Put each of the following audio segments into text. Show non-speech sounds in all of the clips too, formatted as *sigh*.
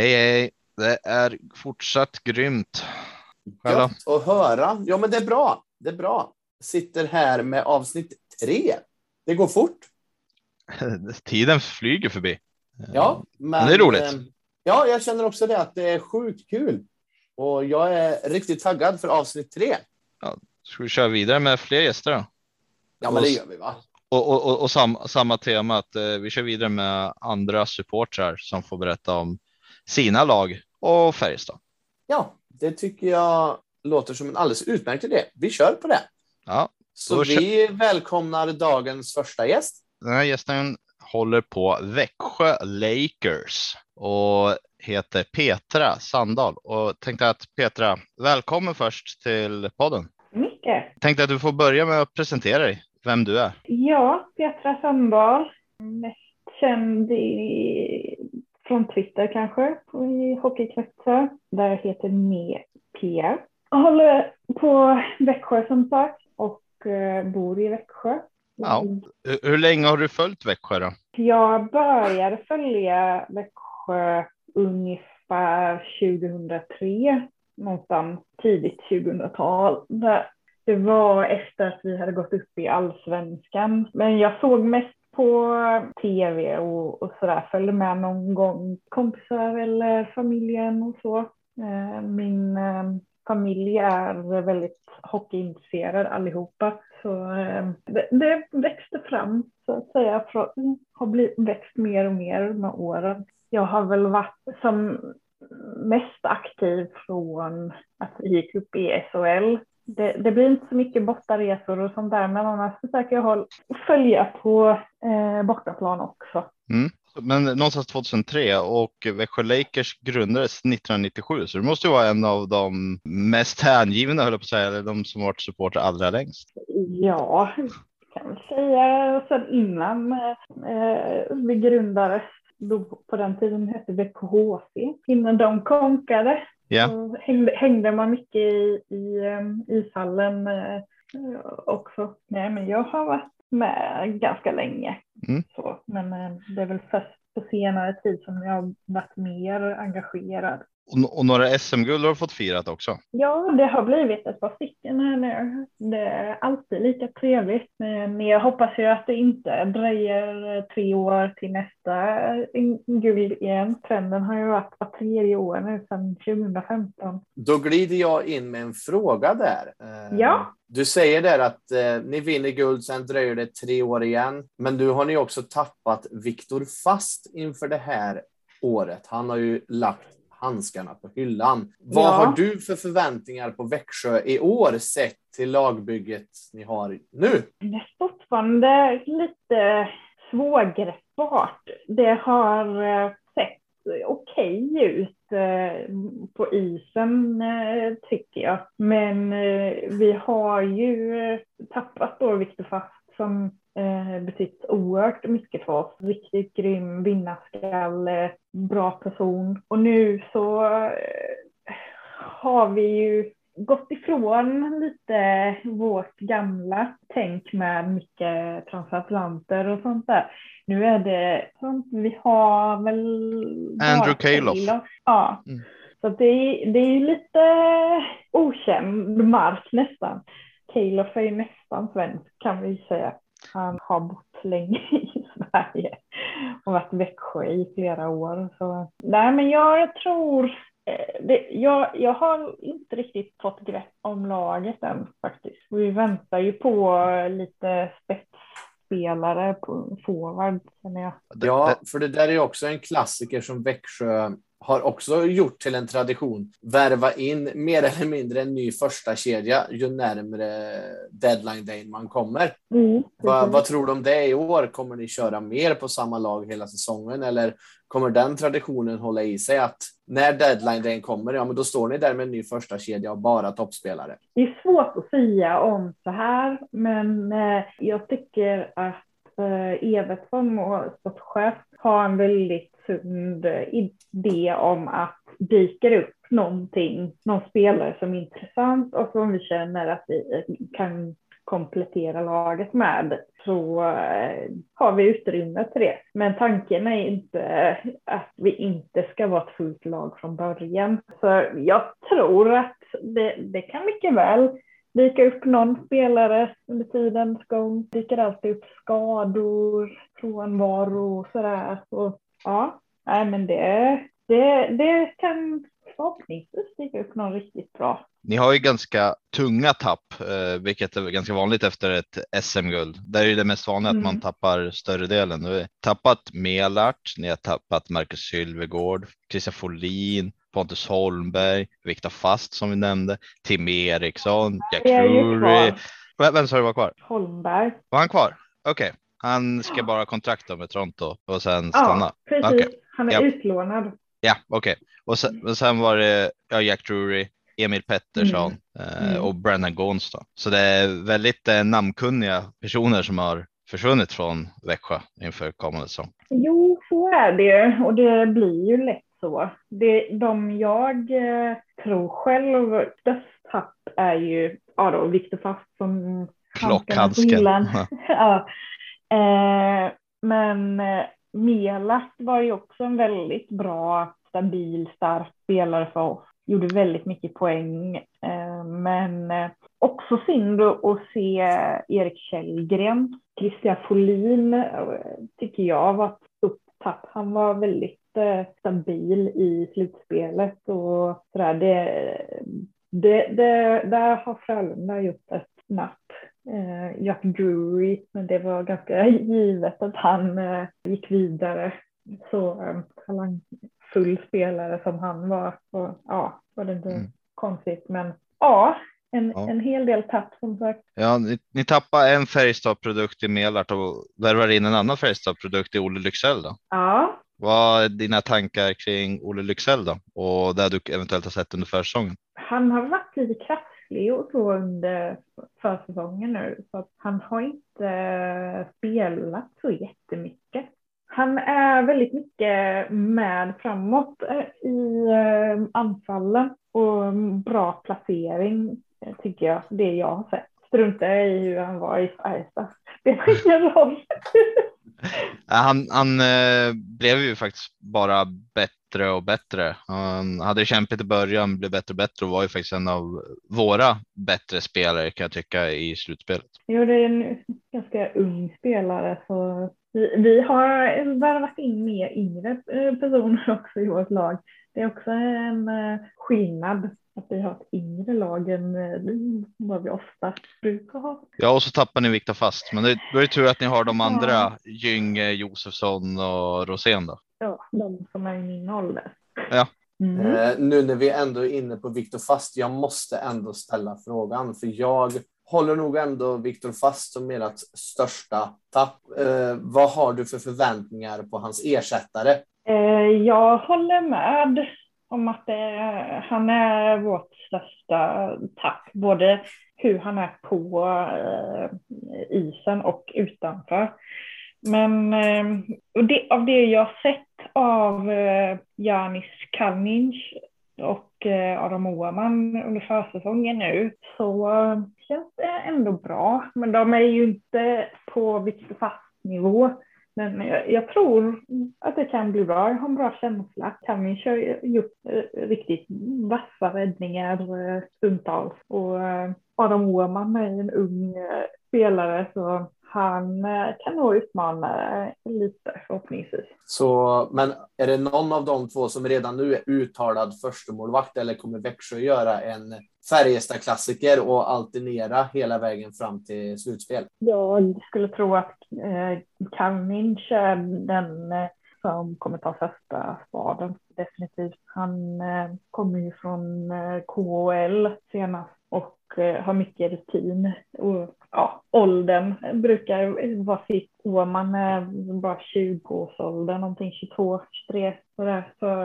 Hej hej, det är fortsatt grymt. Själv då? Gött att höra. Ja, men det är bra. Det är bra. Sitter här med avsnitt tre. Det går fort. *laughs* Tiden flyger förbi. Ja, men, det är roligt. eh, Ja, jag känner också det att det är sjukt kul. Och jag är riktigt taggad för avsnitt tre. Ska vi köra vidare med fler gäster då? Ja, men det gör vi va? Och, och, och, och sam, samma tema att eh, vi kör vidare med andra supportrar som får berätta om sina lag och Färjestad. Ja, det tycker jag låter som en alldeles utmärkt idé. Vi kör på det. Ja, Så vi välkomnar dagens första gäst. den här gästen håller på Växjö Lakers och heter Petra Sandahl och tänkte att Petra, välkommen först till podden. Mycket. Tänkte att du får börja med att presentera dig, vem du är. Ja, Petra Sanddahl. Mest känd i, från Twitter kanske, i hockeykretsar. Där jag heter Me Pia. Jag håller på Växjö som sagt och eh, bor i Växjö. Ja. Hur, länge har du följt Växjö då? Jag började följa Växjö ungefär 2003, någonstans tidigt 2000-tal. Det- Det var efter att vi hade gått upp i allsvenskan. Men jag såg mest på tv och, och sådär, följde med någon gång kompisar eller familjen och så. Eh, min eh, familj är väldigt hockeyintresserad allihopa. Så eh, det, det växte fram så att säga, från, har blivit, växt mer och mer med åren. Jag har väl varit som mest aktiv från att vi gick upp i SHL. Det, det blir inte så mycket bortaresor och sånt där, men annars försöker jag hålla, följa på eh, bortaplan också. Men någonstans 2003 och Växjö Lakers grundades 1997, så du måste ju vara en av de mest hängivna, höll jag på att säga, eller de som varit supporter allra längst. Ja, kan väl säga. Sen innan eh, vi grundades, då på den tiden hette VKHC, innan de konkade, Ja, så hängde, hängde man mycket i, i eh, ishallen eh, också. Nej, men jag har varit med ganska länge. Mm. Så, men eh, det är väl först på senare tid som jag har varit mer engagerad. Och, och några SM-guld har du fått firat också. Ja, det har blivit ett par stycken här nu. Det är alltid lika trevligt. Men jag hoppas ju att det inte dröjer tre år till nästa guld igen. Trenden har ju varit var tredje år nu sedan 2015. Då glider jag in med en fråga där. Eh, Ja. Du säger där att eh, ni vinner guld, sen dröjer det tre år igen. Men nu har ni också tappat Viktor Fast inför det här året. Han har ju lagt handskarna på hyllan. Vad Ja. har du för förväntningar på Växjö i år sett till lagbygget ni har nu? Det är fortfarande lite svårgreppbart. Det har eh, sett okej ut eh, på isen eh, tycker jag. Men vi har ju tappat då Viktor Fast som eh, betytt oerhört mycket för oss. Riktigt grym vinnarskalle, bra person. Och nu så eh, har vi ju gått ifrån lite vårt gamla tänk med mycket transatlanter och sånt där. Nu är det sånt, vi har väl... Andrew Calof. Ja. Mm. Så det, är, det är lite okänd mark nästan. Calof är ju nästan svensk kan vi säga. Han har bott länge *laughs* i Sverige och varit i Växjö i flera år. Så. Nej, men jag, tror eh, det, jag, jag har inte riktigt fått grepp om laget än faktiskt. Vi väntar ju på lite spetsspelare på forward känner jag. Det- Ja, för det där är också en klassiker som Växjö har också gjort till en tradition. Värva in mer eller mindre en ny första kedja ju närmre deadline day man kommer. Mm, Va, vad tror du om det i år? Kommer ni köra mer på samma lag hela säsongen eller kommer den traditionen hålla i sig att när deadline day kommer, ja men då står ni där med en ny första kedja och bara toppspelare? Det är svårt att säga om så här, men eh, jag tycker att eh, Evertsson och sportchef har en väldigt sund idé om att dyker upp någonting, någon spelare som är intressant och som vi känner att vi kan komplettera laget med så eh, har vi utrymme till det. Men tanken är inte att vi inte ska vara ett fullt lag från början. Så jag tror att det, det kan mycket väl dyka upp någon spelare under tidens gång. Dyker alltid upp skador, frånvaro och sådär. Och ja, nej men det, det, det kan förhoppningsvis dyka upp någon riktigt bra. Ni har ju ganska tunga tapp, eh, vilket är ganska vanligt efter ett SM-guld. Där är det mest vanliga mm. att man mm. tappar större delen. Ni har tappat Melart, ni har tappat Marcus Sylvegård, Christian Folin, Pontus Holmberg, Viktor Fast som vi nämnde, Tim Eriksson, Jack Drury. Vem sa du var kvar? Holmberg. Var han kvar? Okej, okay. Han ska bara kontrakta med Toronto och sen stanna. Ja, precis. Okay. Han är ja. utlånad. Ja, okej. Okay. Och, sen, och sen var det ja, Jack Drury, Emil Pettersson mm. Eh, och Brennan Gons. Då. Så det är väldigt eh, namnkunniga personer som har försvunnit från Växjö inför kommande säsong. Jo, så är det och det blir ju lätt så. Det, de jag eh, tror själv störst tapp är ju ja då, Viktor Fast som Klockhandsken. *laughs* ja. Eh, men eh, Melat var ju också en väldigt bra, stabil, stark spelare för oss. Gjorde väldigt mycket poäng. Eh, men eh, också synd att se Erik Källgren. Christian Folin eh, tycker jag var ett stort tapp. Han var väldigt eh, stabil i slutspelet och sådär. Det, det, det, där har Frölunda gjort ett napp. Eh, Jack Drury, men det var ganska givet att han eh, gick vidare. Så eh, talangfull spelare som han var. Och, ja, var det inte mm. konstigt. Men ja, en, ja. en hel del tapp som sagt. Ja, ni, ni tappar en Färjestad-produkt i Melart och värvar in en annan Färjestad-produkt i Olle Lycksell då? Ja, vad är dina tankar kring Olle Lycksell då och det du eventuellt har sett under försäsongen? Han har varit lite krasslig och så under försäsongen nu så att han har inte eh, spelat så jättemycket. Han är väldigt mycket med framåt eh, i eh, anfallen och mm, bra placering tycker jag, det jag har sett. Struntar i hur han var i Färjestad. Spelar ingen roll. *laughs* Han, han eh, blev ju faktiskt bara bättre och bättre. Han hade kämpat i början, blev bättre och bättre och var ju faktiskt en av våra bättre spelare kan jag tycka i slutspelet. Jo, det är en ganska ung spelare så vi, vi har värvat in mer yngre eh, personer *laughs* också i vårt lag. Det är också en eh, skillnad att vi har ett yngre lag än eh, vad vi ofta brukar ha. Ja, och så tappar ni Viktor Fast, men det, då är det tur att ni har de andra, ja. Gynge, Josefsson och Rosén då. Ja, de som är i min ålder. Ja. Mm. Eh, nu när vi ändå är inne på Viktor Fast, jag måste ändå ställa frågan, för jag håller nog ändå Viktor Fast som ert största tapp. Eh, vad har du för förväntningar på hans ersättare? Eh, jag håller med om att det, han är vårt största tapp, både hur han är på eh, isen och utanför. Men eh, och det, av det jag sett av eh, Janis Kalnins och eh, Adam Oaman under försäsongen nu så känns det ändå bra. Men de är ju inte på Viktor Fast nivå. Men jag, jag, tror att det kan bli bra. Jag har en bra känsla. Kamin har gjort riktigt vassa räddningar eh, stundtals. Och eh, Adam Åhman är en ung eh, spelare så han kan nog utmana lite förhoppningsvis. Så, men är det någon av de två som redan nu är uttalad förstemålvakt eller kommer Växjö göra en Färjestad-klassiker och alternera hela vägen fram till slutspel? Jag skulle tro att eh, är den eh, som kommer ta första spaden. Definitivt. Han eh, kommer ju från eh, KHL senast och eh, har mycket rutin. Och, ja, åldern brukar vara sitt. Man är bara 20-årsåldern, någonting 22, 23 sådär. Så,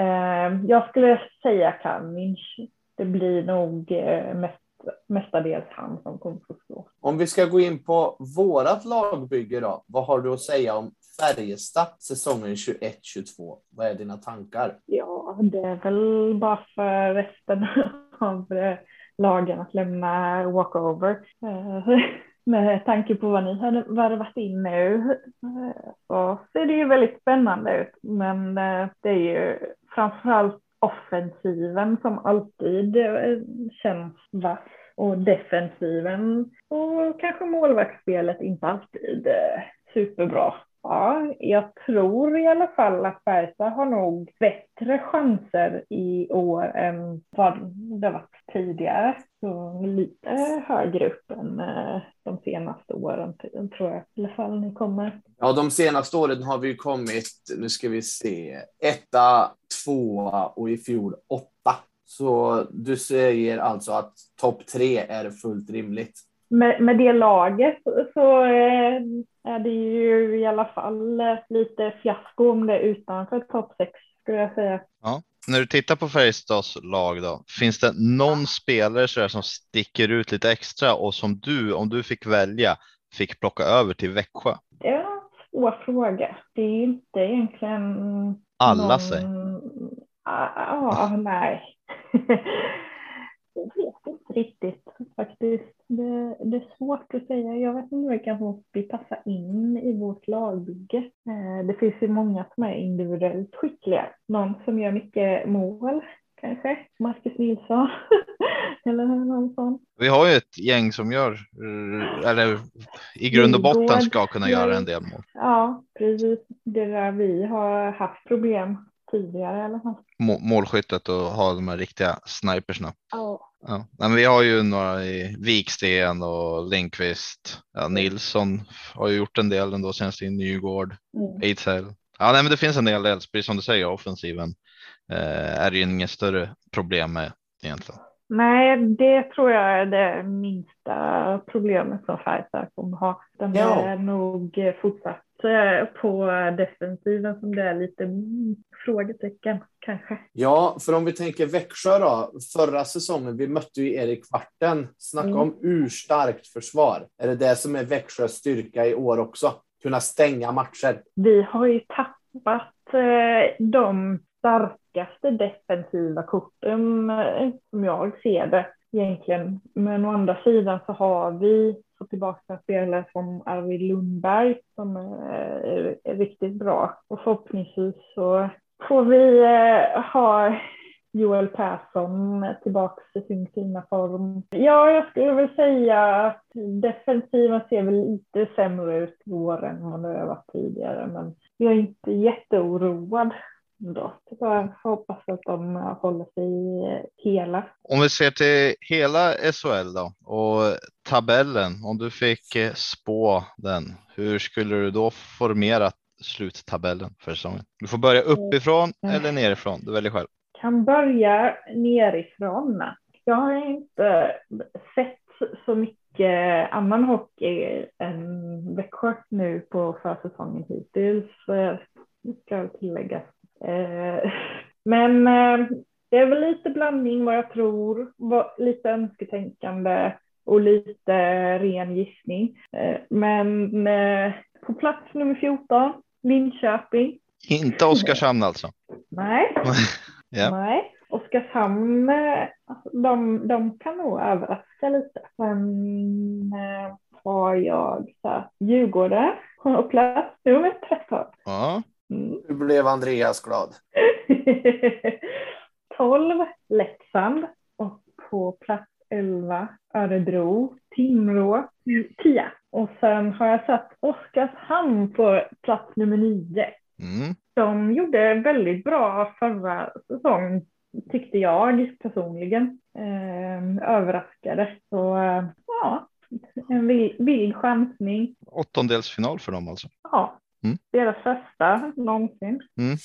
eh, jag skulle säga Kalminch det blir nog eh, mest, mestadels han som kommer få stå. Om vi ska gå in på vårat lagbygge då, vad har du att säga om Färjestad säsongen 21-22? Vad är dina tankar? Ja, det är väl bara för resten *laughs* av eh, lagen att lämna walkover. Eh, *laughs* med tanke på vad ni hade värvat in nu eh, så ser det ju väldigt spännande ut. Men eh, det är ju framförallt offensiven som alltid känns vass och defensiven och kanske målvaktsspelet inte alltid superbra. Ja, jag tror i alla fall att Färjestad har nog bättre chanser i år än vad det varit tidigare. Så lite högre upp än eh, de senaste åren tror jag i alla fall ni kommer. Ja, de senaste åren har vi kommit, nu ska vi se, etta, tvåa och i fjol åtta. Så du säger alltså att topp tre är fullt rimligt? Med, med det laget så eh, är det ju i alla fall lite fiasko om det är utanför topp 6 skulle jag säga. Ja. När du tittar på Färjestads lag då, finns det någon spelare så som sticker ut lite extra och som du, om du fick välja, fick plocka över till Växjö? Det är en svår fråga. Det är inte egentligen. Alla någon... sig. Ja, nej. *laughs* jag vet inte riktigt faktiskt. Det, det, är svårt att säga. Jag vet inte vilka som vill passa in i vårt lagbygge. Eh, det finns ju många som är individuellt skickliga. Någon som gör mycket mål kanske. Marcus Nilsson. *laughs* eller någon sån. Vi har ju ett gäng som gör, eller i grund och botten ska kunna göra en del mål. Ja, precis. Det där vi har haft problem tidigare i alla fall. Målskyttet och ha de här riktiga snipersna. Ja. Ja. Men vi har ju några i Viksten och Lindqvist. Ja, Nilsson har ju gjort en del ändå senast i Nygård. Mm. Ejdsell. Ja, nej, men det finns en del, precis som du säger, offensiven eh, är det ju inget större problem med egentligen. Nej, det tror jag är det minsta problemet som Färjestad kommer ha. Den ja. är nog fortsatt på defensiven som det är lite frågetecken kanske. Ja, för om vi tänker Växjö då. Förra säsongen, vi mötte ju er i kvarten. Snacka mm. om urstarkt försvar. Är det det som är Växjös styrka i år också? Kunna stänga matcher. Vi har ju tappat eh, de starkaste defensiva korten eh, som jag ser det egentligen. Men å andra sidan så har vi få tillbaka spelare som Arvid Lundberg som är, är riktigt bra. Och förhoppningsvis så får vi eh, ha Joel Persson tillbaka i sin fina form. Ja, jag skulle väl säga att defensiven ser väl lite sämre ut i år än vad det har varit tidigare, men jag är inte jätteoroad då. Jag hoppas att de håller sig hela. Om vi ser till hela SHL då och tabellen, om du fick eh, spå den, hur skulle du då formera sluttabellen för säsongen? Du får börja uppifrån mm. eller nerifrån, du väljer själv. Kan börja nerifrån. Jag har inte sett så mycket annan hockey än Växjö nu på försäsongen hittills, ska tilläggas. Eh, *laughs* men eh, det är väl lite blandning vad jag tror, lite önsketänkande och lite ren gissning. Eh, men på plats nummer 14, Linköping. Inte Oskarshamn alltså? *laughs* Nej. *laughs* ja. Nej. Oskarshamn, de, de kan nog överraska lite. Sen har jag Djurgården på plats nummer 13. Ja. Mm. Nu blev Andreas glad. *laughs* 12 Leksand och på plats 11 Örebro, Timrå, 10. Och sen har jag satt Oskarshamn på plats nummer 9. Mm. De gjorde väldigt bra förra säsongen tyckte jag personligen. Eh, överraskade. Så eh, ja, en vild chansning. Åttondelsfinal för dem alltså? Ja, Mm. Deras första någonsin. Mm.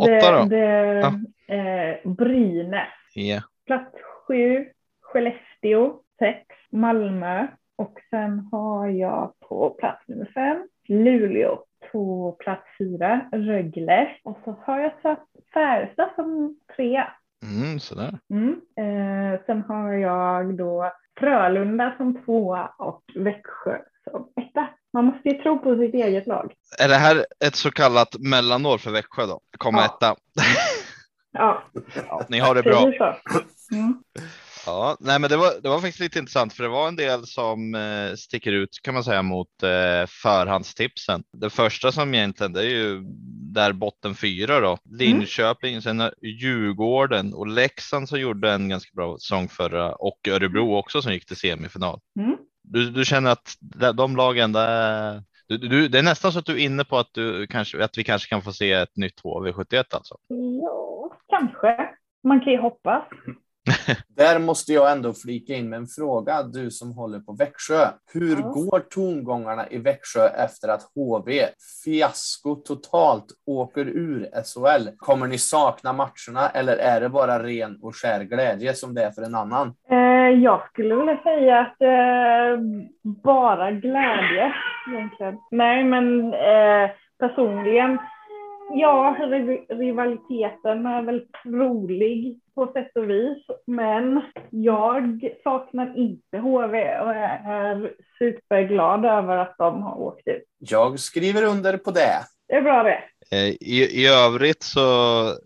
Åtta då? Det, ja. eh, Brynäs. Yeah. Plats sju, Skellefteå, sex, Malmö och sen har jag på plats nummer fem Luleå. På plats fyra Rögle och så har jag satt Färjestad som trea. Mm, sådär. Mm. Eh, sen har jag då Frölunda som tvåa och Växjö som etta. Man måste ju tro på sitt eget lag. Är det här ett så kallat mellanår för Växjö då? Komma ja. etta? *laughs* ja. ja. Ni har det bra. Mm. Ja, nej, men det var, det var faktiskt lite intressant för det var en del som eh, sticker ut kan man säga mot eh, förhandstipsen. Det första som egentligen det är ju där botten fyra då. Linköping, mm. sen Djurgården och Leksand som gjorde en ganska bra säsong förra och Örebro också som gick till semifinal. Mm. Du, du känner att de lagen där du, du, det är nästan så att du är inne på att, du kanske, att vi kanske kan få se ett nytt HV71 alltså? Ja, kanske. Man kan ju hoppas. *laughs* Där måste jag ändå flika in med en fråga, du som håller på Växjö. Hur ja. går tongångarna i Växjö efter att HV, fiasko totalt, åker ur SHL? Kommer ni sakna matcherna eller är det bara ren och skär glädje som det är för en annan? Eh, jag skulle vilja säga att eh, bara glädje egentligen. Nej, men eh, personligen Ja, rivaliteten är väl rolig på sätt och vis, men jag saknar inte HV och är superglad över att de har åkt ut. Jag skriver under på det. Det är bra det. Eh, I, I övrigt så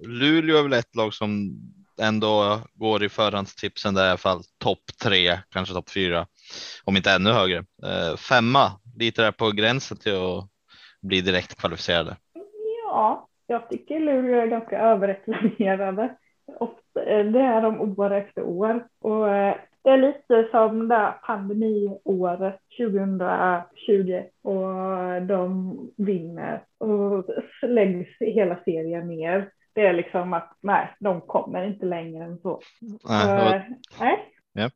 Luleå är väl ett lag som ändå går i förhandstipsen där i alla fall topp tre, kanske topp fyra, om inte ännu högre. Eh, femma, lite där på gränsen till att bli direkt kvalificerade. Ja, jag tycker Luleå är ganska överreklamerade. Eh, det är de år efter år. Och eh, det är lite som det pandemiåret 2020 och de vinner och läggs hela serien ner. Det är liksom att nej, de kommer inte längre än så. Nej, så, eh, nej Ja.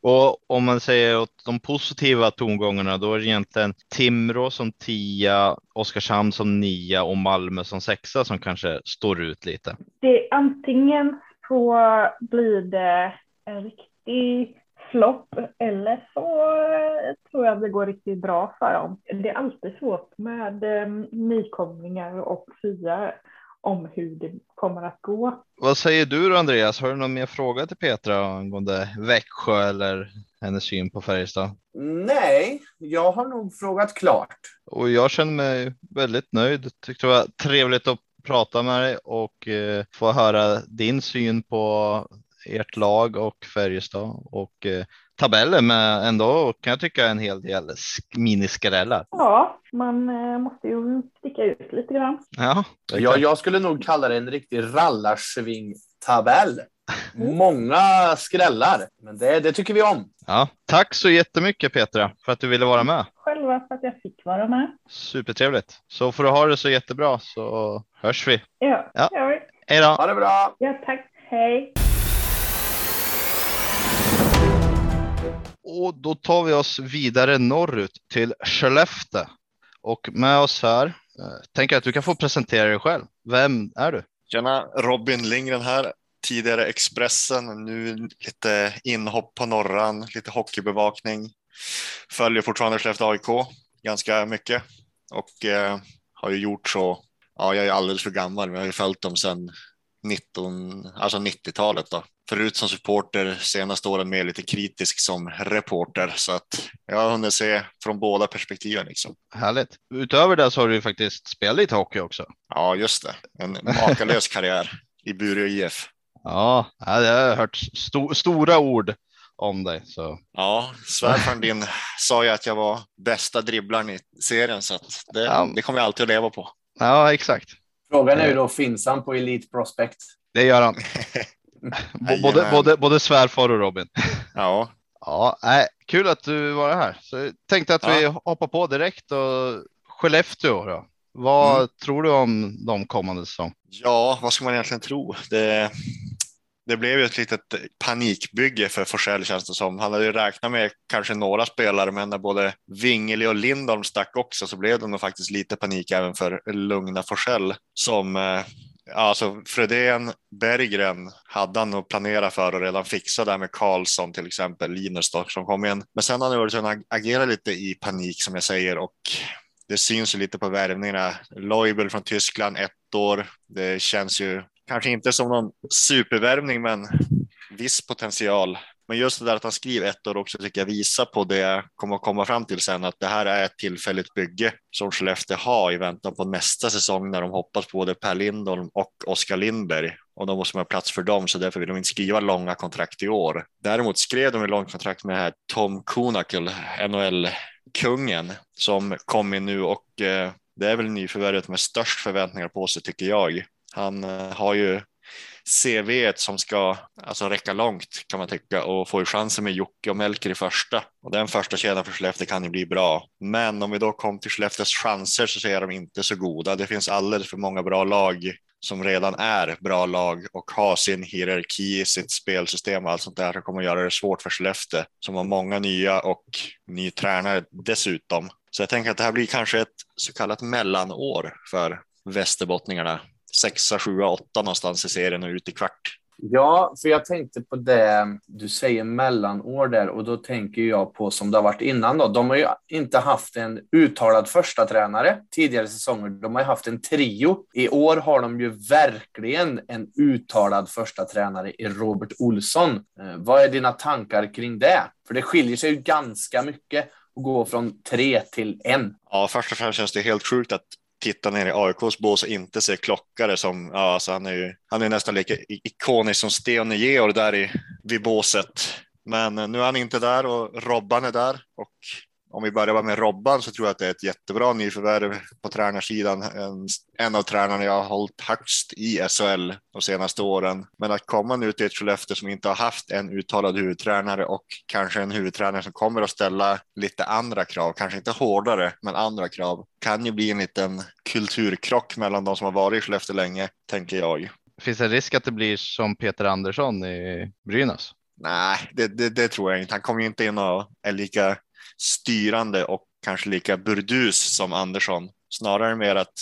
Och om man säger åt de positiva tongångarna, då är det egentligen Timrå som tia, Oskarshamn som nia och Malmö som sexa som kanske står ut lite. Det antingen så blir det en riktig flopp eller så tror jag det går riktigt bra för dem. Det är alltid svårt med eh, nykomlingar och fria om hur det kommer att gå. Vad säger du då Andreas? Har du någon mer fråga till Petra angående Växjö eller hennes syn på Färjestad? Nej, jag har nog frågat klart. Och jag känner mig väldigt nöjd. Tyckte det var trevligt att prata med dig och eh, få höra din syn på ert lag och Färjestad och eh, tabellen med ändå kan jag tycka en hel del miniskrällar. Ja, man eh, måste ju sticka ut lite grann. Ja, jag, jag skulle nog kalla det en riktig rallarsving-tabell. Mm. Många skrällar, men det, det tycker vi om. Ja, tack så jättemycket Petra för att du ville vara med. Själva för att jag fick vara med. Supertrevligt. Så får du ha det så jättebra så hörs vi. Ja, ja. ja. Hej då. Ha det bra. Ja, tack. Hej. Och då tar vi oss vidare norrut till Skellefteå. Och med oss här, eh, tänker jag att du kan få presentera dig själv. Vem är du? Tjena, Robin Lindgren här. Tidigare Expressen, nu lite inhopp på norran, lite hockeybevakning. Följer fortfarande Skellefteå AIK ganska mycket och eh, har ju gjort så. Ja, jag är alldeles för gammal, men jag har ju följt dem sedan 19, alltså 90-talet då. Förut som supporter, senaste åren mer lite kritisk som reporter så att jag har hunnit se från båda perspektiven liksom. Härligt. Utöver det så har du ju faktiskt spelat lite hockey också. Ja, just det. En makalös *laughs* karriär i Bureå IF. Ja, jag har hört sto stora ord om dig. Så. Ja, svärfaren din *laughs* sa ju att jag var bästa dribblaren i serien så att det, ja. det kommer jag alltid att leva på. Ja, exakt. Frågan är ju då, finns han på Elite Prospect? Det gör han. *laughs* både, både, både svärfar och Robin. Ja. Ja, nej, kul att du var här. Så jag tänkte att ja. vi hoppar på direkt och Skellefteå då. Vad mm. tror du om de kommande säsong? Ja, vad ska man egentligen tro? Det, det blev ju ett litet panikbygge för Forsell känns det som. Han hade ju räknat med kanske några spelare, men när både Vingeli och Lindholm stack också så blev det nog faktiskt lite panik även för lugna Forsell som eh, Alltså Fredén, Berggren hade han nog planerat för och redan fixat där med Karlsson till exempel, Linus då, som kom in. Men sen har han varit agera lite i panik som jag säger och det syns ju lite på värvningarna. Leubel från Tyskland, ett år. Det känns ju kanske inte som någon supervärvning, men viss potential. Men just det där att han skriver ett år också tycker jag visar på det jag kommer att komma fram till sen, att det här är ett tillfälligt bygge som Skellefteå har i väntan på nästa säsong när de hoppas på både Per Lindholm och Oskar Lindberg. och då måste man ha plats för dem så därför vill de inte skriva långa kontrakt i år. Däremot skrev de ett långt kontrakt med här Tom Kunakel, NHL-kungen som kom in nu och eh, det är väl nyförvärvet med störst förväntningar på sig tycker jag. Han eh, har ju CV som ska alltså räcka långt kan man tycka och får ju chansen med Jocke och Melker i första och den första kedjan för Skellefteå kan ju bli bra. Men om vi då kom till Skellefteås chanser så ser de inte så goda. Det finns alldeles för många bra lag som redan är bra lag och har sin hierarki, sitt spelsystem och allt sånt där som kommer att göra det svårt för Skellefteå som har många nya och ny tränare dessutom. Så jag tänker att det här blir kanske ett så kallat mellanår för västerbottningarna sexa, sjua, åtta någonstans i serien och ut i kvart. Ja, för jag tänkte på det du säger mellanår där och då tänker jag på som det har varit innan då. De har ju inte haft en uttalad första tränare tidigare säsonger. De har ju haft en trio. I år har de ju verkligen en uttalad första tränare i Robert Olsson. Eh, vad är dina tankar kring det? För det skiljer sig ju ganska mycket att gå från tre till en. Ja, först och främst känns det helt sjukt att titta ner i AIKs bås och inte se Klockare som, ja, alltså han är ju, han är nästan lika ikonisk som Steon Georg där i, vid båset. Men eh, nu är han inte där och Robban är där och om vi börjar med Robban så tror jag att det är ett jättebra nyförvärv på tränarsidan. En, en av tränarna jag har hållit högst i SHL de senaste åren. Men att komma nu till ett Skellefteå som inte har haft en uttalad huvudtränare och kanske en huvudtränare som kommer att ställa lite andra krav, kanske inte hårdare, men andra krav, kan ju bli en liten kulturkrock mellan de som har varit i Skellefteå länge, tänker jag. Finns det risk att det blir som Peter Andersson i Brynäs? Nej, det, det, det, tror jag inte. Han kommer ju inte in och är lika styrande och kanske lika burdus som Andersson. Snarare mer att,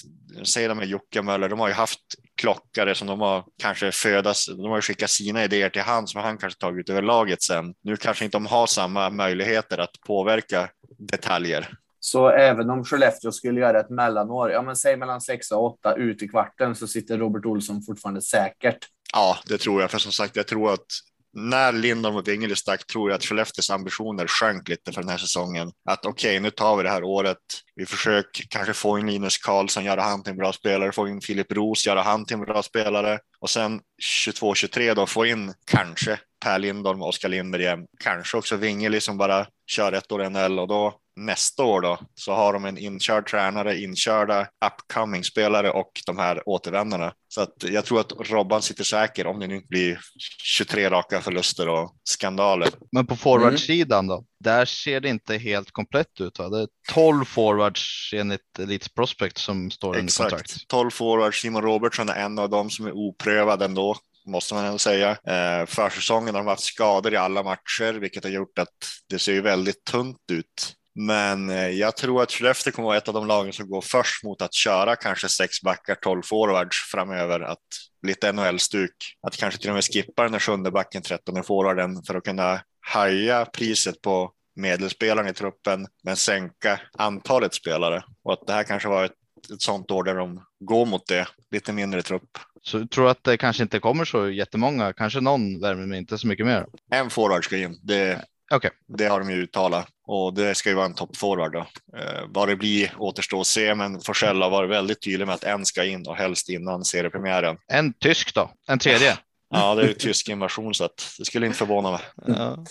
säg de med Jocke Möller, de har ju haft klockare som de har kanske födas, de har skickat sina idéer till han som han kanske tagit över laget sen. Nu kanske inte de har samma möjligheter att påverka detaljer. Så även om Skellefteå skulle göra ett mellanår, ja men säg mellan sex och åtta ut i kvarten så sitter Robert Olsson fortfarande säkert. Ja, det tror jag. För som sagt, jag tror att när Lindholm och Wingeli stack tror jag att Skellefteås ambitioner sjönk lite för den här säsongen. Att okej, okay, nu tar vi det här året. Vi försöker kanske få in Linus Karlsson, göra han till en bra spelare, få in Filip Roos, göra han till en bra spelare och sen 22-23 då få in kanske Per Lindholm och Oskar Lindberg kanske också Wingeli som bara kör ett år i NHL och då nästa år då så har de en inkörd tränare, inkörda upcoming spelare och de här återvändarna. Så att jag tror att Robban sitter säker om det nu inte blir 23 raka förluster och skandaler. Men på forwardsidan då? Där ser det inte helt komplett ut. Va? Det är 12 forwards enligt Elite Prospect som står under kontrakt. 12 forwards. Simon Robertson är en av dem som är oprövad ändå måste man ändå säga. Eh, försäsongen har de haft skador i alla matcher, vilket har gjort att det ser ju väldigt tunt ut men eh, jag tror att Skellefteå kommer vara ett av de lagen som går först mot att köra kanske sex backar, tolv forwards framöver. Att lite NHL-stuk, att kanske till och med skippa den där sjunde backen, trettonde forwarden för att kunna höja priset på medelspelarna i truppen, men sänka antalet spelare. Och att det här kanske var ett, ett sånt år där de går mot det, lite mindre trupp. Så tror du att det kanske inte kommer så jättemånga, kanske någon värme, men inte så mycket mer? En forward ska in. Det, okay. det har de ju uttalat och det ska ju vara en toppforward. Då. Eh, vad det blir återstår att se, men Forsell har varit väldigt tydlig med att en ska in och helst innan seriepremiären. En tysk då? En tredje? *laughs* Ja, det är ju tysk invasion så att det skulle inte förvåna mig. Ja.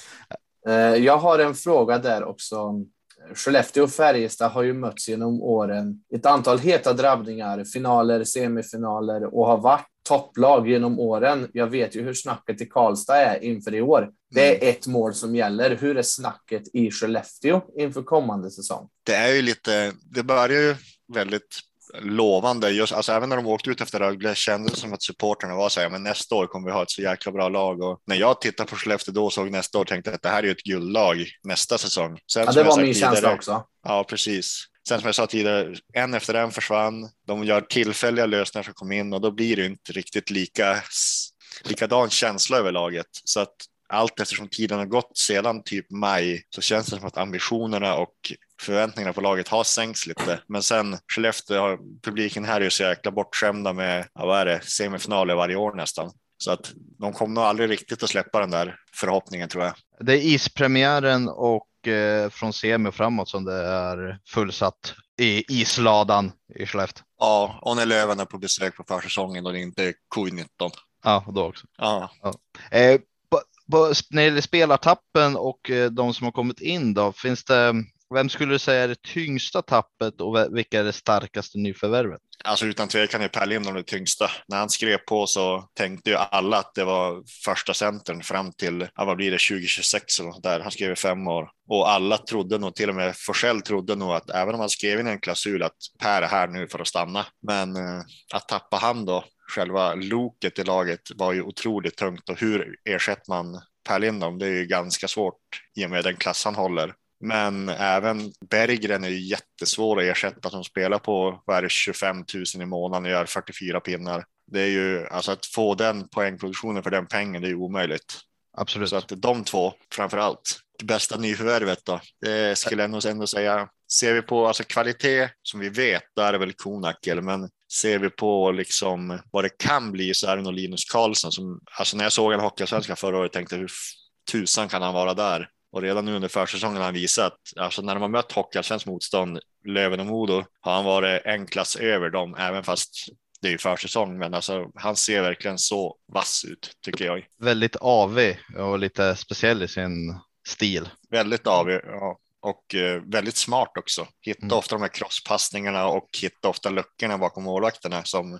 Eh, jag har en fråga där också. Skellefteå och Färjestad har ju mötts genom åren. Ett antal heta drabbningar, finaler, semifinaler och har varit topplag genom åren. Jag vet ju hur snacket i Karlstad är inför i år. Det är mm. ett mål som gäller. Hur är snacket i Skellefteå inför kommande säsong? Det är ju lite, det börjar ju väldigt lovande. Just, alltså även när de åkte ut efter Rögle kändes det som att supporterna var så här, men nästa år kommer vi ha ett så jäkla bra lag. Och när jag tittade på Skellefteå då såg nästa år tänkte jag att det här är ju ett guldlag nästa säsong. Sen, ja, det var min tidigare, känsla också. Ja, precis. Sen som jag sa tidigare, en efter en försvann. De gör tillfälliga lösningar som kom in och då blir det inte riktigt lika likadan känsla över laget. Så att allt eftersom tiden har gått sedan typ maj så känns det som att ambitionerna och förväntningarna på laget har sänkts lite. Men sen Skellefteå har publiken här är ju så jäkla bortskämda med, ja, vad är det, semifinaler varje år nästan. Så att de kommer nog aldrig riktigt att släppa den där förhoppningen tror jag. Det är ispremiären och från semi framåt som det är fullsatt i isladan i Skellefteå. Ja, och när Löven är på besök på försäsongen och det inte är covid-19. Ja, då också. Ja. Eh, på, på, när det gäller spelartappen och eh, de som har kommit in då, finns det, vem skulle du säga är det tyngsta tappet och vilka är det starkaste nyförvärvet? Alltså utan tvekan är Per Lindholm det tyngsta. När han skrev på så tänkte ju alla att det var första centern fram till, ja, vad blir det, 2026 eller något där. Han skrev i fem år. Och alla trodde nog, till och med Forsell trodde nog att även om han skrev in en klausul att Per är här nu för att stanna. Men eh, att tappa han då, själva loket i laget var ju otroligt tungt och hur ersätter man Per Lindholm? Det är ju ganska svårt i och med den klass han håller. Men även Berggren är ju jättesvår att ersätta som spelar på vad är det, 25 000 i månaden och gör 44 pinnar. Det är ju alltså att få den poängproduktionen för den pengen, det är ju omöjligt. Absolut. Så att de två framför allt. Det bästa nyförvärvet då, det skulle jag nog ändå säga. Ser vi på alltså kvalitet som vi vet, då är väl Konakel, men ser vi på liksom vad det kan bli så är det nog Linus Karlsson som, alltså när jag såg en Hockeyallsvenskan förra året tänkte hur tusan kan han vara där? Och redan nu under försäsongen har han visat, alltså när de har mött Hockeyallsvenskt motstånd, Löven och Modo, har han varit en klass över dem, även fast det är ju försäsong, men alltså han ser verkligen så vass ut tycker jag. Väldigt avig och lite speciell i sin stil. Väldigt avig ja. och eh, väldigt smart också. Hitta Mm. ofta de här crosspassningarna och hitta ofta luckorna bakom målvakterna som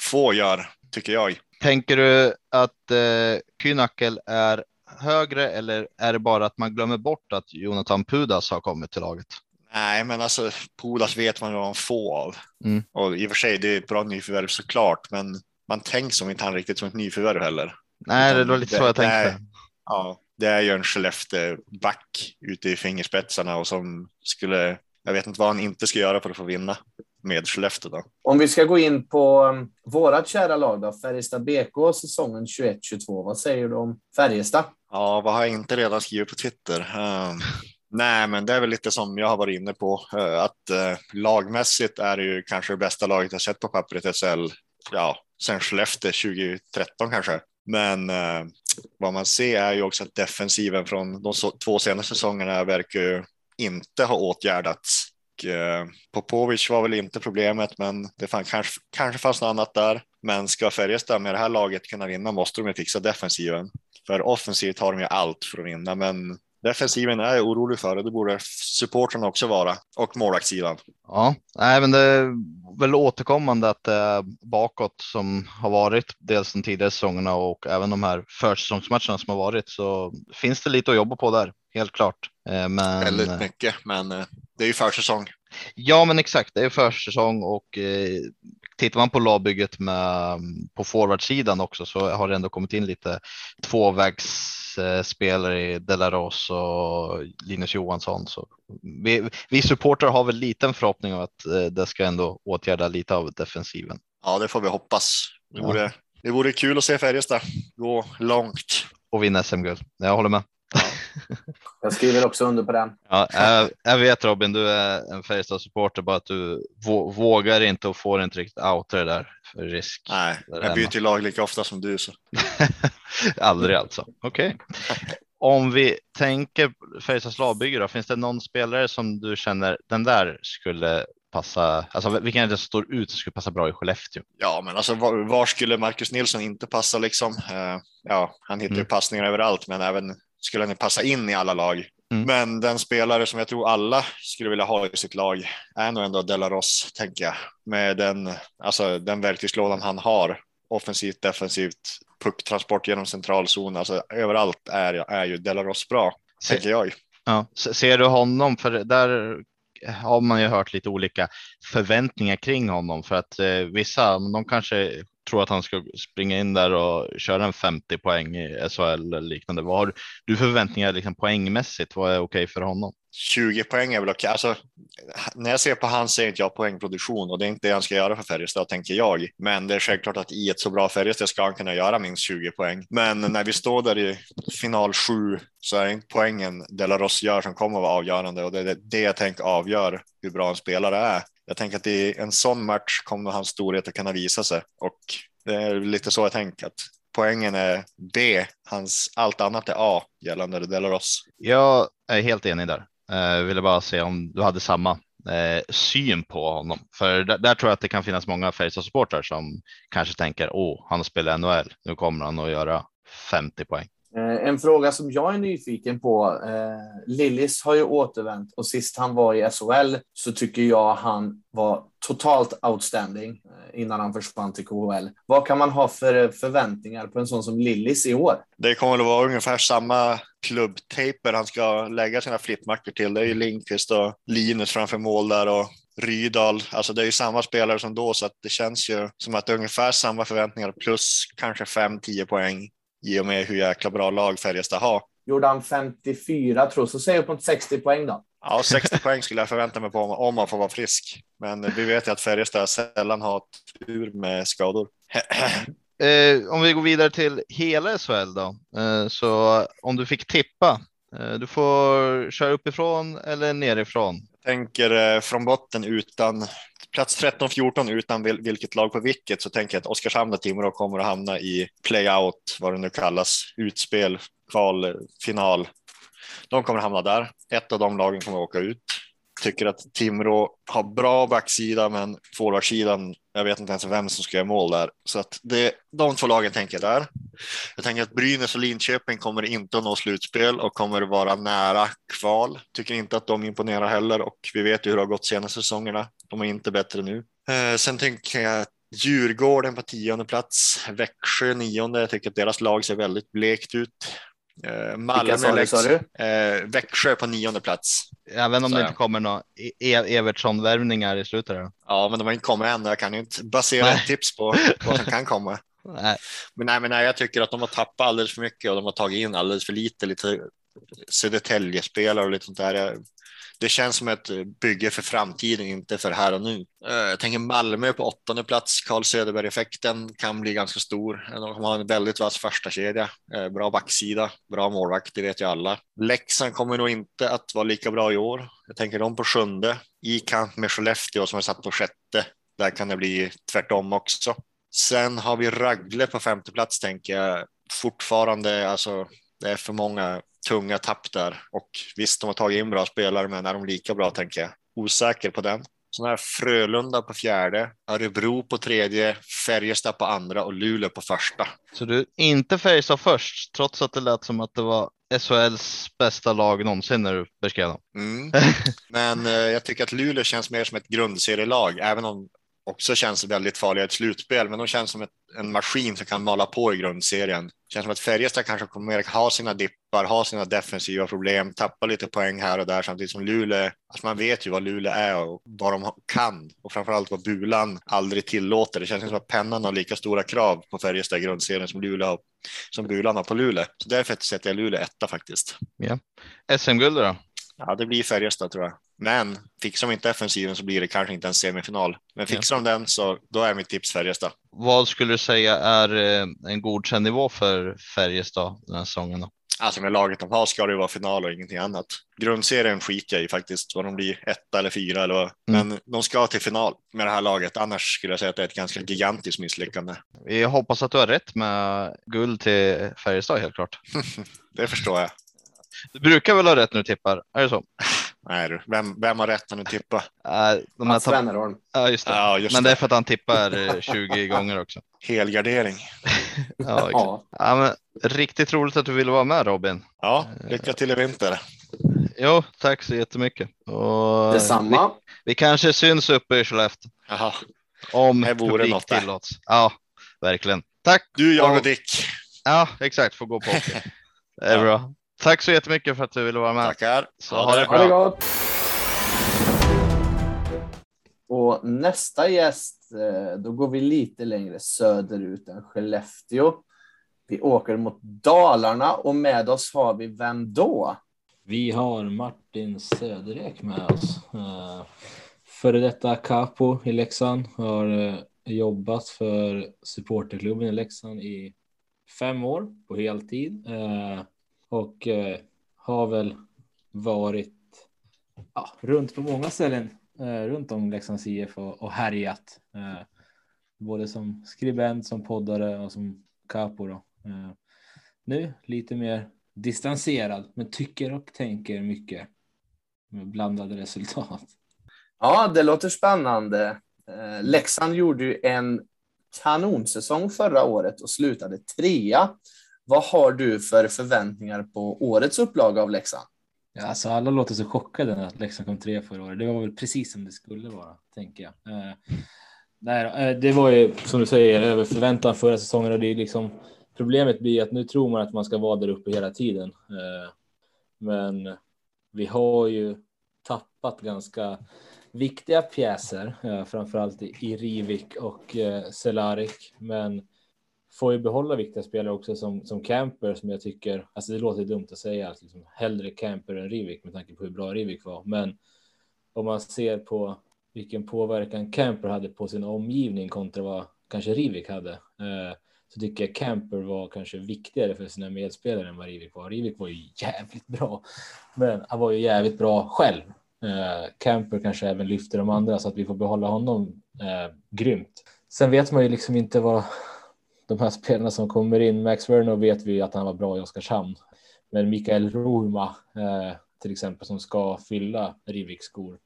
få gör, tycker jag. Tänker du att eh, Kynakel är högre eller är det bara att man glömmer bort att Jonathan Pudas har kommit till laget? Nej, men alltså Pudas vet man vad man får av. Mm. Och i och för sig, det är ett bra nyförvärv såklart, men man tänker som inte han riktigt som ett nyförvärv heller. Nej, det var lite det- så jag tänkte. nej. Ja, det är ju en Skellefteå-back ute i fingerspetsarna och som skulle, jag vet inte vad han inte ska göra för att få vinna med Skellefteå då. Om vi ska gå in på um, vårat kära lag då, Färjestad BK säsongen 21-22. Vad säger du om Färjestad? Ja, vad har jag inte redan skrivit på Twitter? Ehm, nej, men det är väl lite som jag har varit inne på, eh, att uh, lagmässigt är det ju kanske det bästa laget jag sett på pappret i SHL, ja, sen Skellefteå 2013 kanske. Men eh, vad man ser är ju också att defensiven från de två senaste säsongerna verkar ju inte ha åtgärdats. Eh, Popovic var väl inte problemet, men det fann, kanske, kanske fanns något annat där. Men ska Färjestad med det här laget kunna vinna måste de ju fixa defensiven. För offensivt har de ju allt för att vinna, men defensiven är jag orolig för och det borde supportrarna också vara och målvaktssidan. Ja, nej, men det är väl återkommande att det är bakåt som har varit dels de tidigare säsongerna och även de här försäsongsmatcherna som har varit så finns det lite att jobba på där, helt klart. Eh, Men Väldigt mycket, men eh, det är ju försäsong. Ja, men exakt, det är försäsong och eh, tittar man på lagbygget med på forwardsidan också så har det ändå kommit in lite tvåvägsspelare i Delaros och Linus Johansson. Så vi, vi supporter har väl liten förhoppning om att eh, det ska ändå åtgärda lite av defensiven. Ja, det får vi hoppas. Det Ja. vore, det vore kul att se Färjestad gå långt. Och vinna SM-guld. Jag håller med. *laughs* Jag skriver också under på den. Ja, jag, jag vet Robin, du är en Färjestad-supporter, bara att du vå- vågar inte och får inte riktigt outa det där för risk. Nej, jag byter ju lag lika ofta som du. Så. *laughs* Aldrig alltså. Okej. Om vi tänker Färjestads lagbygge då, finns det någon spelare som du känner den där skulle passa? Alltså vilken är det som står ut och skulle passa bra i Skellefteå? Ja, men alltså var, var skulle Marcus Nilsson inte passa liksom? Eh, ja, han hittar ju Mm. passningar överallt, men även skulle han passa in i alla lag. Mm. Men den spelare som jag tror alla skulle vilja ha i sitt lag är nog ändå Delaros, tänker jag. Med den, alltså, den verktygslådan han har, offensivt, defensivt, pucktransport genom centralzon, alltså överallt är, är ju Delaros bra, Se, tänker jag. ja, se- ser du honom? För där har man ju hört lite olika förväntningar kring honom för att eh, vissa, de kanske tror att han ska springa in där och köra en 50 poäng i SHL eller liknande. Vad har du för förväntningar liksom poängmässigt? Vad är okej för honom? 20 poäng är väl okej. Alltså, när jag ser på han ser inte jag poängproduktion och det är inte det han ska göra för Färjestad tänker jag. Men det är självklart att i ett så bra Färjestad ska han kunna göra minst 20 poäng. Men när vi står där i final 7 så är det inte poängen Delaros gör som kommer att vara avgörande och det är det jag tänker avgör hur bra en spelare är. Jag tänker att i en sån match kommer hans storhet att kunna visa sig och det är lite så jag tänker att poängen är B, hans allt annat är A gällande Delaros. Jag är helt enig där. Eh, jag ville bara se om du hade samma. eh, syn på honom. För där, där, tror jag att det kan finnas många Färjestad-supportrar som kanske tänker åh, han spelar NHL, nu kommer han att göra 50 poäng. Eh, en fråga som jag är nyfiken på. Eh, Lillis har ju återvänt och sist han var i SHL så tycker jag han var totalt outstanding eh, innan han försvann till KHL. Vad kan man ha för förväntningar på en sån som Lillis i år? Det kommer att vara ungefär samma klubbtejper han ska lägga sina flippmackor till. Det är ju Lindqvist och Linus framför mål där och Rydal, alltså det är ju samma spelare som då så att det känns ju som att det är ungefär samma förväntningar plus kanske 5-10 poäng i och med hur jäkla bra lag Färjestad har. Gjorde han 54 tror jag, så säg upp mot 60 poäng då. Ja, 60 poäng skulle jag förvänta mig på om man får vara frisk. Men vi vet ju att Färjestad sällan har tur med skador. *clears throat* Eh, om vi går vidare till hela SHL då, eh, så om du fick tippa, eh, du får köra uppifrån eller nerifrån. Jag tänker eh, från botten utan plats 13-14 utan vilket lag på vilket så tänker jag att Oskarshamn och Timrå kommer att hamna i playout, vad det nu kallas, utspel, kval, final. De kommer att hamna där. Ett av de lagen kommer att åka ut. Tycker att Timrå har bra backsida, men forwardsidan, jag vet inte ens vem som ska göra mål där. Så att det, de två lagen tänker jag där. Jag tänker att Brynäs och Linköping kommer inte att nå slutspel och kommer vara nära kval. Tycker inte att de imponerar heller och vi vet ju hur det har gått senaste säsongerna. De är inte bättre nu. Eh, sen tänker jag Djurgården på tionde plats, Växjö nionde. Jag tycker att deras lag ser väldigt blekt ut. Eh, Malmö, sa, sa du? Eh, Växjö på nionde plats. Även om så det inte kommer några e Evertsson-värvningar i slutet? Då. Ja, men de har inte kommit än. Jag kan ju inte basera nej. tips på vad som kan komma. *laughs* nej. Men, nej, men nej, jag tycker att de har tappat alldeles för mycket och de har tagit in alldeles för lite, lite Södertälje-spelare och lite sånt där det känns som ett bygge för framtiden, inte för här och nu. Eh, jag tänker Malmö på åttonde plats. Carl Söderberg-effekten kan bli ganska stor. Eh, de har en väldigt vass första kedja, eh, bra backsida, bra målvakt, det vet ju alla. Leksand kommer nog inte att vara lika bra i år. Jag tänker de på sjunde, i kamp med Skellefteå som är satt på sjätte. Där kan det bli tvärtom också. Sen har vi Rögle på femte plats tänker jag. Fortfarande, alltså det är för många tunga tapp där och visst, de har tagit in bra spelare, men är de lika bra tänker jag. Osäker på den. Sån här Frölunda på fjärde, Örebro på tredje, Färjestad på andra och Luleå på första. Så du inte Färjestad först, trots att det lät som att det var SHLs bästa lag någonsin när du beskrev dem. Mm. *laughs* Men eh, jag tycker att Luleå känns mer som ett grundserielag, även om också känns väldigt farliga i ett slutspel, men de känns som ett, en maskin som kan mala på i grundserien. Det känns som att Färjestad kanske kommer ha sina dippar, ha sina defensiva problem, tappa lite poäng här och där samtidigt som Luleå, alltså man vet ju vad Luleå är och vad de kan och framförallt vad Bulan aldrig tillåter. Det känns som att pennan har lika stora krav på Färjestad i grundserien som Luleå har, som Bulan har på Luleå. Så därför sätter jag Luleå etta faktiskt. Ja. SM-guld då? Ja, det blir Färjestad tror jag. Men fixar de inte defensiven så blir det kanske inte en semifinal. Men fixar ja. de den så då är mitt tips Färjestad. Vad skulle du säga är eh, en godkänd nivå för Färjestad den här säsongen? Då? Alltså med laget de har ska det vara final och ingenting annat. Grundserien skiter jag i faktiskt, vad de blir etta eller fyra eller vad. Mm. Men de ska till final med det här laget. Annars skulle jag säga att det är ett ganska gigantiskt misslyckande. Jag hoppas att du har rätt med guld till Färjestad helt klart. *laughs* det förstår jag. Du brukar väl ha rätt när du tippar? Är det så? *laughs* Nej du, vem, vem har rätt när du tippar? Äh, de Mats tapp... Wennerholm. Ja, just det. Ja, just Men det. det är för att han tippar 20 *laughs* gånger också. Helgardering. *laughs* ja, ja. ja men, riktigt roligt att du ville vara med Robin. Ja, lycka till i vinter. Jo, tack så jättemycket. Och Detsamma. Vi, vi kanske syns uppe i Skellefteå. Jaha. Om det vore något tillåts. Ja, verkligen. Tack. Du, jag och Dick. Ja, exakt. Får gå på. *laughs* Det är ja. bra. Tack så jättemycket för att du ville vara med. Tackar. Så ha, det bra. Ha det gott. Och nästa gäst, eh, då går vi lite längre söderut än Skellefteå. Vi åker mot Dalarna och med oss har vi vem då? Vi har Martin Söderek med oss. Eh, före detta capo i Leksand har eh, jobbat för supporterklubben i Leksand i fem år på heltid och eh, har väl varit ja, runt på många ställen eh, runt om Leksands IF och, och härjat. Eh, både som skribent, som poddare och som capo. Då. Eh, nu lite mer distanserad, men tycker och tänker mycket med blandade resultat. Ja, det låter spännande. Eh, Leksand gjorde ju en kanonsäsong förra året och slutade trea. Vad har du för förväntningar på årets upplaga av Leksand? Ja, alltså alla låter så chockade när att Leksand kom tre förra året. Det var väl precis som det skulle vara, tänker jag. Eh, nej, eh, det var ju som du säger över förväntan förra säsongen och det är liksom problemet blir att nu tror man att man ska vara där uppe hela tiden. Eh, men vi har ju tappat ganska viktiga pjäser, eh, framförallt i Rivik och eh, Cehlárik, men får ju behålla viktiga spelare också som, som Camper som jag tycker, alltså det låter dumt att säga, att liksom hellre Camper än Rivik med tanke på hur bra Rivik var, men om man ser på vilken påverkan Camper hade på sin omgivning kontra vad kanske Rivik hade, eh, så tycker jag Camper var kanske viktigare för sina medspelare än vad Rivik var. Rivik var ju jävligt bra, men han var ju jävligt bra själv. Eh, Camper kanske även lyfter de andra så att vi får behålla honom eh, grymt. Sen vet man ju liksom inte vad de här spelarna som kommer in. Max Werner vet vi att han var bra i Oskarshamn, men Mikael Rouma eh, till exempel som ska fylla Riviks skor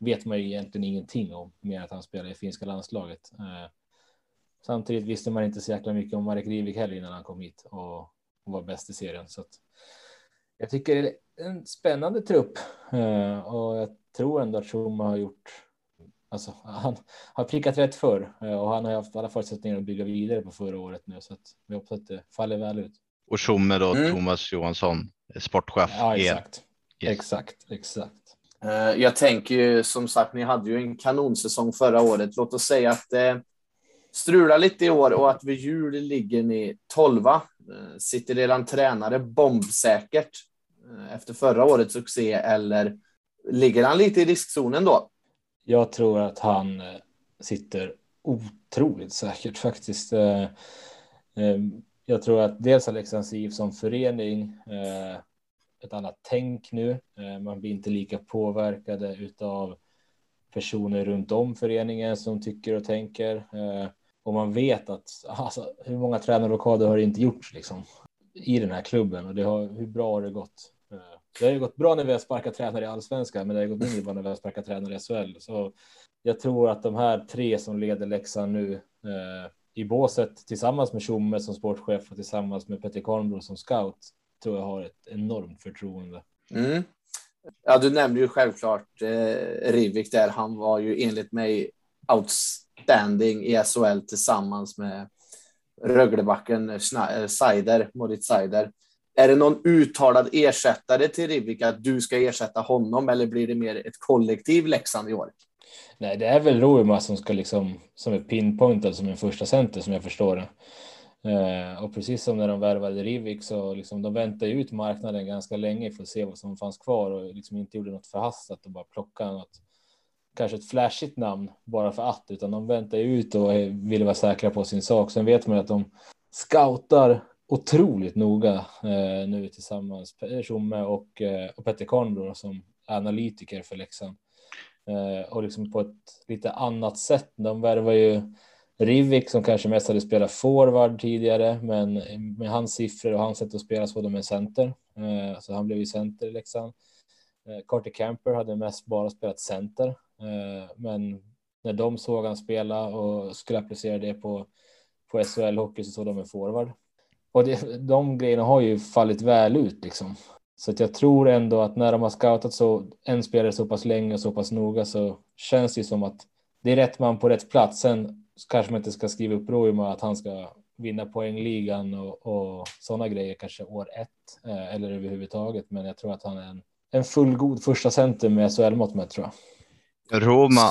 vet man ju egentligen ingenting om mer att han spelar i finska landslaget. Eh, samtidigt visste man inte så jäkla mycket om Marek Rivik heller innan han kom hit och, och var bäst i serien. Så att jag tycker det är en spännande trupp eh, och jag tror ändå att Schuma har gjort Alltså, han har prickat rätt förr eh, och han har haft alla förutsättningar att bygga vidare på förra året nu så att vi hoppas att det faller väl ut. Och Tjomme då, mm. Thomas Johansson, sportchef. Ja, exakt. Yes. Exakt, exakt. Uh, jag tänker ju som sagt, ni hade ju en kanonsäsong förra året. Låt oss säga att det uh, strular lite i år och att vid jul ligger ni tolva. Sitter redan tränare bombsäkert efter förra årets succé eller ligger han lite i riskzonen då? Jag tror att han eh, sitter otroligt säkert faktiskt. Eh, eh, jag tror att dels har Leksands IF som förening ett annat tänk nu. Man blir inte lika påverkade utav personer runt om föreningen som tycker och tänker. Och man vet att alltså, hur många tränarrockader har det inte gjorts liksom, i den här klubben och det har, hur bra har det gått? Det har ju gått bra när vi har sparkat tränare i allsvenskan, men det har gått mindre bra när vi har sparkat tränare i SHL. Så jag tror att de här tre som leder Leksand nu eh, i båset tillsammans med Tjomme som sportchef och tillsammans med Petter Karnbro som scout tror jag har ett enormt förtroende. Mm. Ja, du nämnde ju självklart eh, Rivik där. Han var ju enligt mig outstanding i SHL tillsammans med Röglebacken eh, Seider, Moritz Seider. Är det någon uttalad ersättare till Rivik att du ska ersätta honom eller blir det mer ett kollektiv Leksand i år? Nej, det är väl Roima som ska liksom som är pinpointad alltså som en första center som jag förstår det. Eh, och precis som när de värvade Rivik så liksom de väntade ut marknaden ganska länge för att se vad som fanns kvar och liksom inte gjorde något förhastat och bara plocka något kanske ett flashigt namn bara för att utan de väntade ut och ville vara säkra på sin sak. Sen vet man ju att de scoutar otroligt noga eh, nu tillsammans, eh, Tjomme och, eh, och Petter Karnbro som analytiker för Leksand. Eh, och liksom på ett lite annat sätt. De värvar ju Rivik som kanske mest hade spelat forward tidigare, men med hans siffror och hans sätt att spela så var de en center. Eh, så han blev ju center i Leksand. Eh, Carter Camper hade mest bara spelat center, eh, men när de såg han spela och skulle applicera det på, på SHL hockey så såg de en forward. Och det, de grejerna har ju fallit väl ut liksom. Så att jag tror ändå att när de har scoutat så en spelare så pass länge och så pass noga så känns det som att det är rätt man på rätt plats. Sen kanske man inte ska skriva upp Roima att han ska vinna poängligan och, och sådana grejer kanske år ett eh, eller överhuvudtaget. Men jag tror att han är en, en fullgod första center med SHL-mått med tror jag. Roma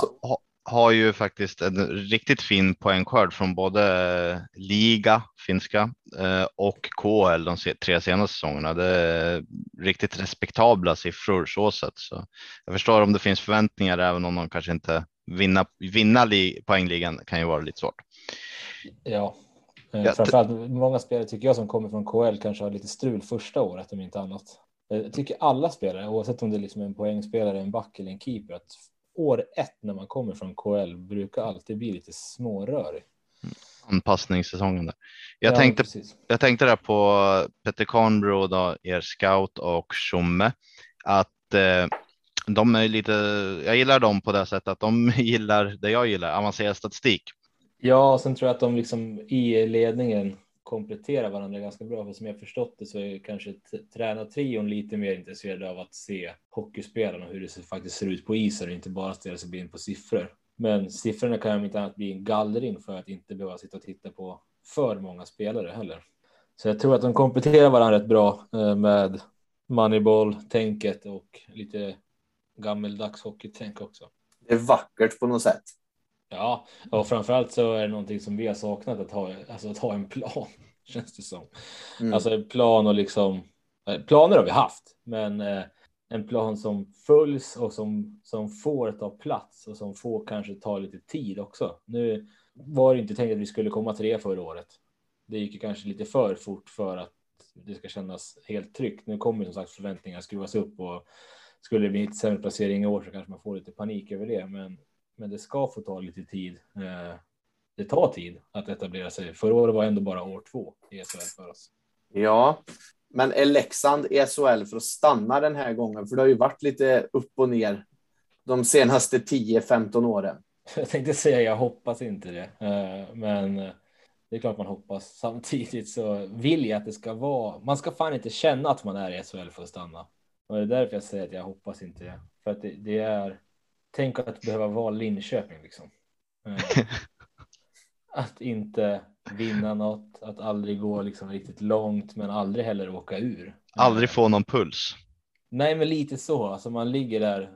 har ju faktiskt en riktigt fin poängskörd från både liga, finska eh, och KL de tre senaste säsongerna. Det är riktigt respektabla siffror så sett. Så jag förstår om det finns förväntningar även om de kanske inte vinna, vinna poängligan kan ju vara lite svårt. Ja, eh, framförallt många spelare tycker jag som kommer från KL kanske har lite strul första året om inte annat. Jag tycker alla spelare, oavsett om det är liksom en poängspelare, en back eller en keeper, att år ett när man kommer från KL brukar alltid bli lite smårörig. Anpassningssäsongen där. Jag, ja, tänkte, jag tänkte där på Petter Karnbro, då, er scout och Tjomme, att eh, De är lite, jag gillar dem på det sättet att de *laughs* gillar det jag gillar, avancerad statistik. Ja, sen tror jag att de liksom i ledningen kompletterar varandra ganska bra. För som jag förstått det så är kanske tränartrion lite mer intresserade av att se hockeyspelarna och hur det faktiskt ser ut på isen och inte bara ställa sig in på siffror. Men siffrorna kan ju inte annat bli en gallring för att inte behöva sitta och titta på för många spelare heller. Så jag tror att de kompletterar varandra rätt bra eh, med Moneyball-tänket och lite gammeldags hockeytänk också. Det är vackert på något sätt. Ja, och framförallt så är det någonting som vi har saknat att ha, alltså att ha en plan *laughs* känns det som. Mm. Alltså en plan och liksom eh, planer har vi haft, men eh, en plan som följs och som som får ta plats och som får kanske ta lite tid också. Nu var det inte tänkt att vi skulle komma tre förra året. Det gick ju kanske lite för fort för att det ska kännas helt tryggt. Nu kommer som sagt förväntningar skruvas upp och skulle det bli ett sämre placering i år så kanske man får lite panik över det. Men, men det ska få ta lite tid. Eh, det tar tid att etablera sig. Förra året var ändå bara år två i SHL för oss. Ja, men är Leksand i SHL för att stanna den här gången? För det har ju varit lite upp och ner de senaste 10-15 åren. *laughs* Jag tänkte säga jag hoppas inte det, eh, men det är klart man hoppas. Samtidigt så vill jag att det ska vara. Man ska fan inte känna att man är i SHL för att stanna. Och det är därför jag säger att jag hoppas inte det. För att det, det är. Tänk att behöva vara Linköping liksom. Eh, *laughs* att inte vinna något, att aldrig gå liksom riktigt långt, men aldrig heller åka ur. Aldrig få någon puls. Nej, men lite så. Alltså man ligger där.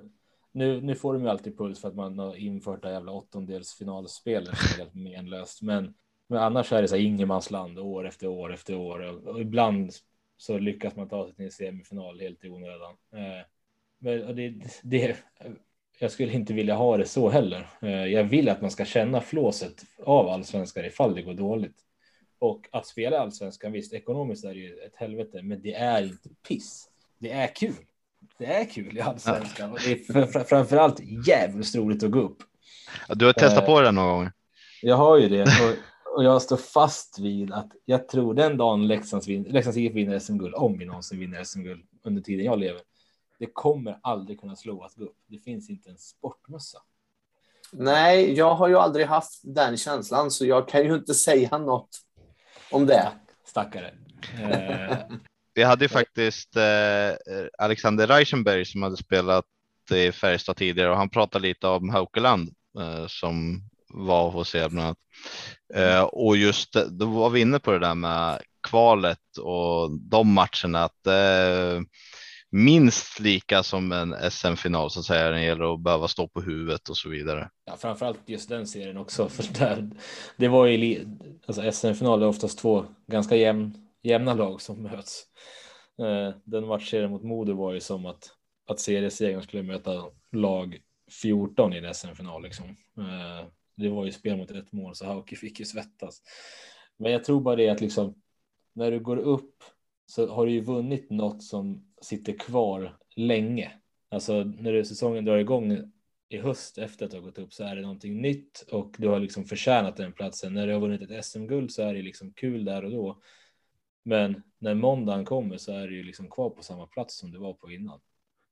Nu, nu får de ju alltid puls för att man har infört det jävla åttondelsfinalspelet som är helt menlöst. Men, men annars är det så här ingenmansland år efter år efter år och, och ibland så lyckas man ta sig till en semifinal helt i onödan. Eh, men det, det, jag skulle inte vilja ha det så heller. Eh, jag vill att man ska känna flåset av allsvenskan ifall det går dåligt. Och att spela allsvenskan, visst ekonomiskt är det ju ett helvete, men det är inte piss. Det är kul. Det är kul i allsvenskan och det är framförallt jävligt roligt att gå upp. Du har testat på det någon gång. Jag har ju det och, och jag står fast vid att jag tror den dagen Leksands, vin, Leksands IF vinner SM-guld, om vi någonsin vinner SM-guld under tiden jag lever, det kommer aldrig kunna slå att gå upp. Det finns inte en sportmössa. Nej, jag har ju aldrig haft den känslan, så jag kan ju inte säga något om det. Stackare. Eh. *laughs* Vi hade ju faktiskt eh, Alexander Reichenberg som hade spelat i Färjestad tidigare och han pratade lite om Haukeland eh, som var hos er bland annat. Och just då var vi inne på det där med kvalet och de matcherna att minst lika som en SM-final så att säga. Det gäller att behöva stå på huvudet och så vidare. Ja, framförallt just den serien också. *laughs* För där, det var ju alltså SM-final är oftast två ganska jämn, jämna lag som möts. Eh, den matchserien mot Modo var ju som att att seriesegern skulle möta lag 14 i en SM-final liksom. Eh, det var ju spel mot ett mål så Hauke fick ju svettas. Men jag tror bara det att liksom när du går upp så har du ju vunnit något som sitter kvar länge. Alltså när säsongen drar igång i höst efter att du har gått upp så är det någonting nytt och du har liksom förtjänat den platsen. När du har vunnit ett SM-guld så är det liksom kul där och då. Men när måndagen kommer så är det ju liksom kvar på samma plats som det var på innan.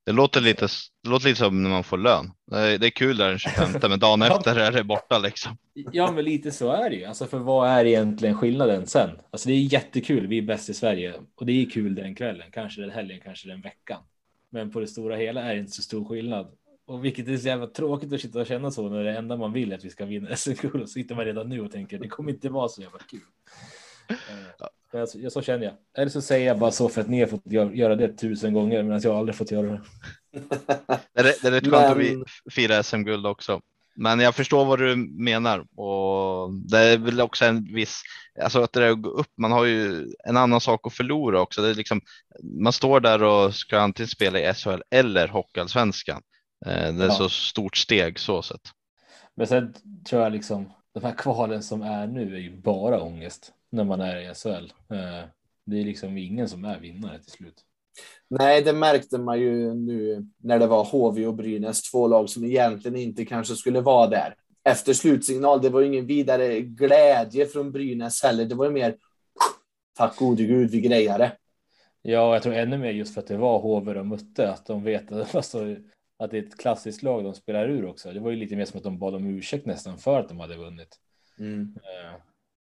Det låter lite, det låter lite som när man får lön. Det är, kul där den 25, men dagen *laughs* efter är det borta liksom. Ja, men lite så är det ju. Alltså, för vad är egentligen skillnaden sen? Alltså, det är jättekul. Vi är bäst i Sverige och det är kul den kvällen, kanske den helgen, kanske den veckan. Men på det stora hela är det inte så stor skillnad. Och vilket är så jävla tråkigt att sitta och känna så när det enda man vill är att vi ska vinna SM-guld och så sitter man redan nu och tänker det kommer inte vara så jävla kul. Ja. Men alltså, så känner jag. Eller så säger jag bara så för att ni har fått göra det tusen gånger medan jag aldrig fått göra det. det, är, det är rätt skönt Men... att fira SM-guld också. Men jag förstår vad du menar och det är väl också en viss, alltså att det är upp, man har ju en annan sak att förlora också. Det är liksom, man står där och ska antingen spela i SHL eller Hockeyallsvenskan. Eh, det är ja. så stort steg så sett. Men sen tror jag liksom de här kvalen som är nu är ju bara ångest när man är i SHL. Eh, det är liksom ingen som är vinnare till slut. Nej, det märkte man ju nu när det var HV och Brynäs, två lag som egentligen inte kanske skulle vara där. Efter slutsignal, det var ingen vidare glädje från Brynäs heller. Det var mer tack gode gud, vi grejade. Ja, jag tror ännu mer just för att det var HV och mötte, att de vet att *laughs* alltså, att det är ett klassiskt lag de spelar ur också. Det var ju lite mer som att de bad om ursäkt nästan för att de hade vunnit. Mm.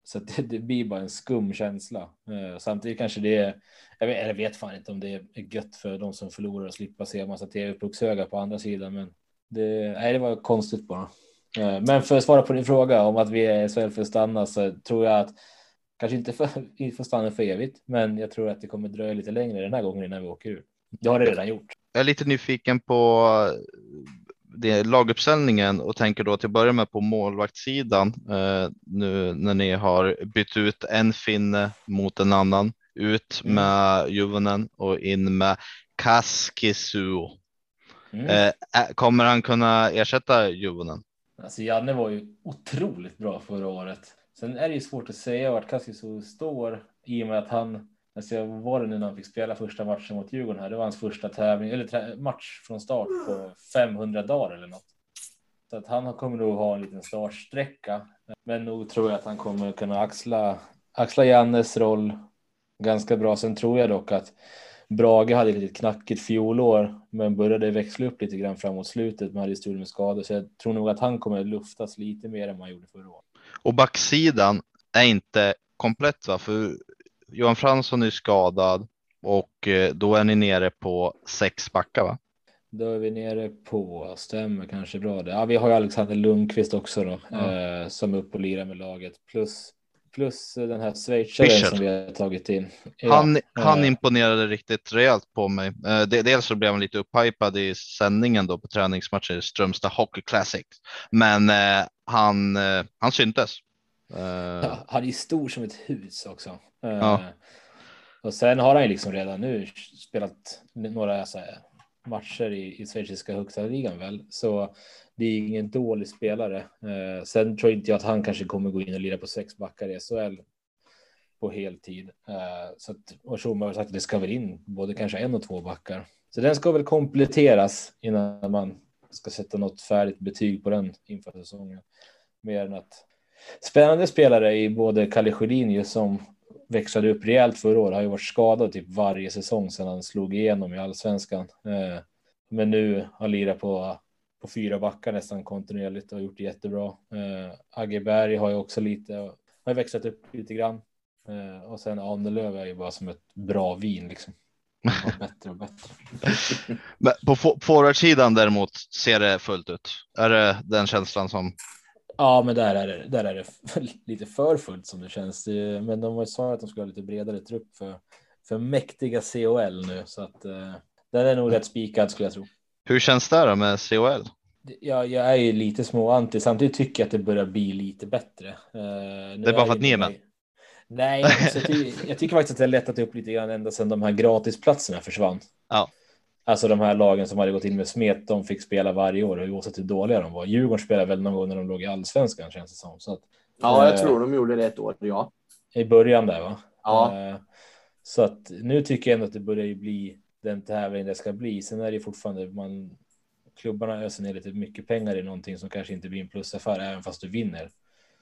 Så att det, *laughs* det blir bara en skum känsla. Eh, Samtidigt kanske det är, jag vet, jag vet fan inte om det är gött för de som förlorar att slippa se en massa tv-puckshögar på andra sidan, men det, nej, det var konstigt bara. Eh, Men för att svara på din fråga om att vi är SHL för att stanna så tror jag att kanske inte för, *laughs* vi stanna för evigt, men jag tror att det kommer dröja lite längre den här gången innan vi åker ur. Det har det redan gjort. Jag är lite nyfiken på det laguppställningen och tänker då till att börja med på målvaktssidan. Eh, nu när ni har bytt ut en finne mot en annan, ut Mm. med Juvonen och in med Kaskisuo. Mm. Eh, kommer han kunna ersätta Juvonen? Alltså Janne var ju otroligt bra förra året. Sen är det ju svårt att säga vart Kaskiso står i och med att han, alltså vad var det nu när han fick spela första matchen mot Djurgården här? Det var hans första tävling eller match från start på 500 dagar eller något. Så att han kommer nog ha en liten startsträcka. Men nog tror jag att han kommer kunna axla, axla Jannes roll ganska bra. Sen tror jag dock att Brage hade ett lite knackigt fjolår, men började växla upp lite grann framåt slutet. Man hade ju strul med skador, så jag tror nog att han kommer luftas lite mer än man gjorde förra året. Och backsidan är inte komplett va? För Johan Fransson är skadad och eh, då är ni nere på sex backar va? Då är vi nere på, stämmer kanske bra det. Ja, vi har ju Alexander Lundqvist också då, Ja. eh, som är uppe och lirar med laget. Plus, plus den här schweizaren som vi har tagit in. Ja, Han, han eh, imponerade riktigt rejält på mig. Eh, Dels så blev han lite upphypad i sändningen då på träningsmatchen i Strömstad Hockey Classic. Men eh, han, eh, han syntes. Ja, han är ju stor som ett hus också. Eh, Ja. Och sen har han ju liksom redan nu spelat några här, matcher i, i schweiziska högsta ligan väl. Så det är ingen dålig spelare. Eh, sen tror inte jag att han kanske kommer gå in och lira på sex backar i SHL på heltid. Så att, och Schulman har sagt att det ska väl in både kanske en och två backar. Så den ska väl kompletteras innan man ska sätta något färdigt betyg på den inför säsongen. Mer än att spännande spelare i både Kalle Sjödin som växlade upp rejält förra året har ju varit skadad typ varje säsong sedan han slog igenom i allsvenskan. Eh, men nu har lirat på, på fyra backar nästan kontinuerligt och gjort det jättebra. Eh, Agge Berg har ju också lite, har ju växlat upp lite grann. Eh, och sen Ahnelöv är ju bara som ett bra vin liksom. Bättre och bättre. *laughs* men på forwardsidan däremot ser det fullt ut. Är det den känslan som Ja, men där är det, där är det *laughs* lite för fullt som det känns. Men de sagt att de ska ha lite bredare trupp för, för mäktiga COL nu, så att eh, den är nog rätt spikad skulle jag tro. hur känns det då med COL? Jag, jag är ju lite små anti, samtidigt tycker jag att det börjar bli lite bättre. Eh, Det är bara för att ni är med. Nej, alltså, *laughs* jag tycker faktiskt att det har lättat upp lite grann ända sedan de här gratisplatserna försvann. Ja. Alltså de här lagen som hade gått in med smet, de fick spela varje år, oavsett hur dåliga de var. Djurgården spelade väl någon gång när de låg i allsvenskan känns det som. Så att, Ja, jag Eh. tror de gjorde det ett år, ja. I början där va? Ja. Eh, Så att nu tycker jag ändå att det börjar ju bli den tävling det ska bli. Sen är det ju fortfarande man klubbarna öser ner lite mycket pengar i någonting som kanske inte blir en plusaffär även fast du vinner.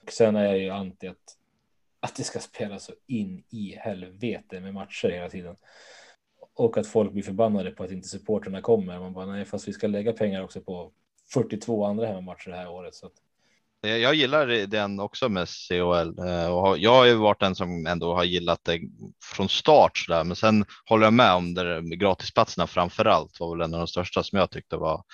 Och sen är jag ju anti att, att det ska spelas så in i helvete med matcher hela tiden. Och att folk blir förbannade på att inte supporterna kommer. Man bara nej, fast vi ska lägga pengar också på 42 andra hemmamatcher det här året. Så att, Jag gillar den också med COL eh, och jag har ju varit den som ändå har gillat det från start så där. Men sen håller jag med om det med gratisplatserna framför allt var väl en av de största som jag tyckte var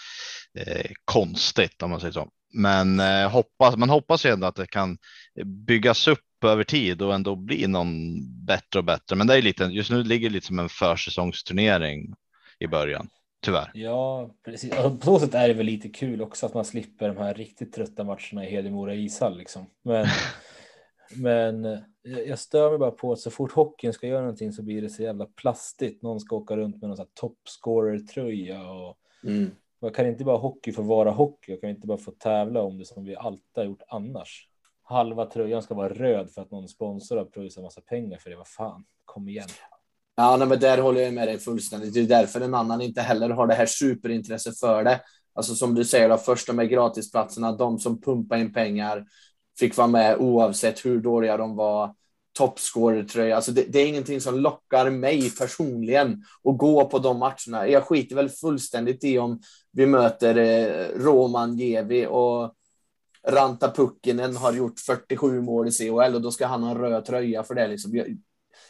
eh, konstigt om man säger så. Men eh, hoppas, man hoppas ju ändå att det kan byggas upp över tid och ändå bli någon bättre och bättre. Men det är lite, just nu ligger det lite som en försäsongsturnering i början, tyvärr. Ja, precis. Och på så sätt är det väl lite kul också att man slipper de här riktigt trötta matcherna i Hedemora ishall liksom. Men, *laughs* men eh, jag stör mig bara på att så fort hockeyn ska göra någonting så blir det så jävla plastigt. Någon ska åka runt med någon sån här topscorer-tröja och Mm man kan inte bara hockey få vara hockey och kan inte bara få tävla om det som vi alltid har gjort annars. Halva tröjan ska vara röd för att någon sponsor har pröjsat massa pengar för det. Vad fan, kom igen. Ja, nej, men där håller jag med dig fullständigt. Det är därför en annan inte heller har det här superintresse för det. Alltså som du säger, då, först de här gratisplatserna, de som pumpar in pengar fick vara med oavsett hur dåliga de var. toppscorer-tröja. Alltså det, det, är ingenting som lockar mig personligen att gå på de matcherna. Jag skiter väl fullständigt i om vi möter eh, Roman Jevi och Ranta Pukkinen har gjort 47 mål i CHL och då ska han ha en röd tröja för det. Liksom. Jag,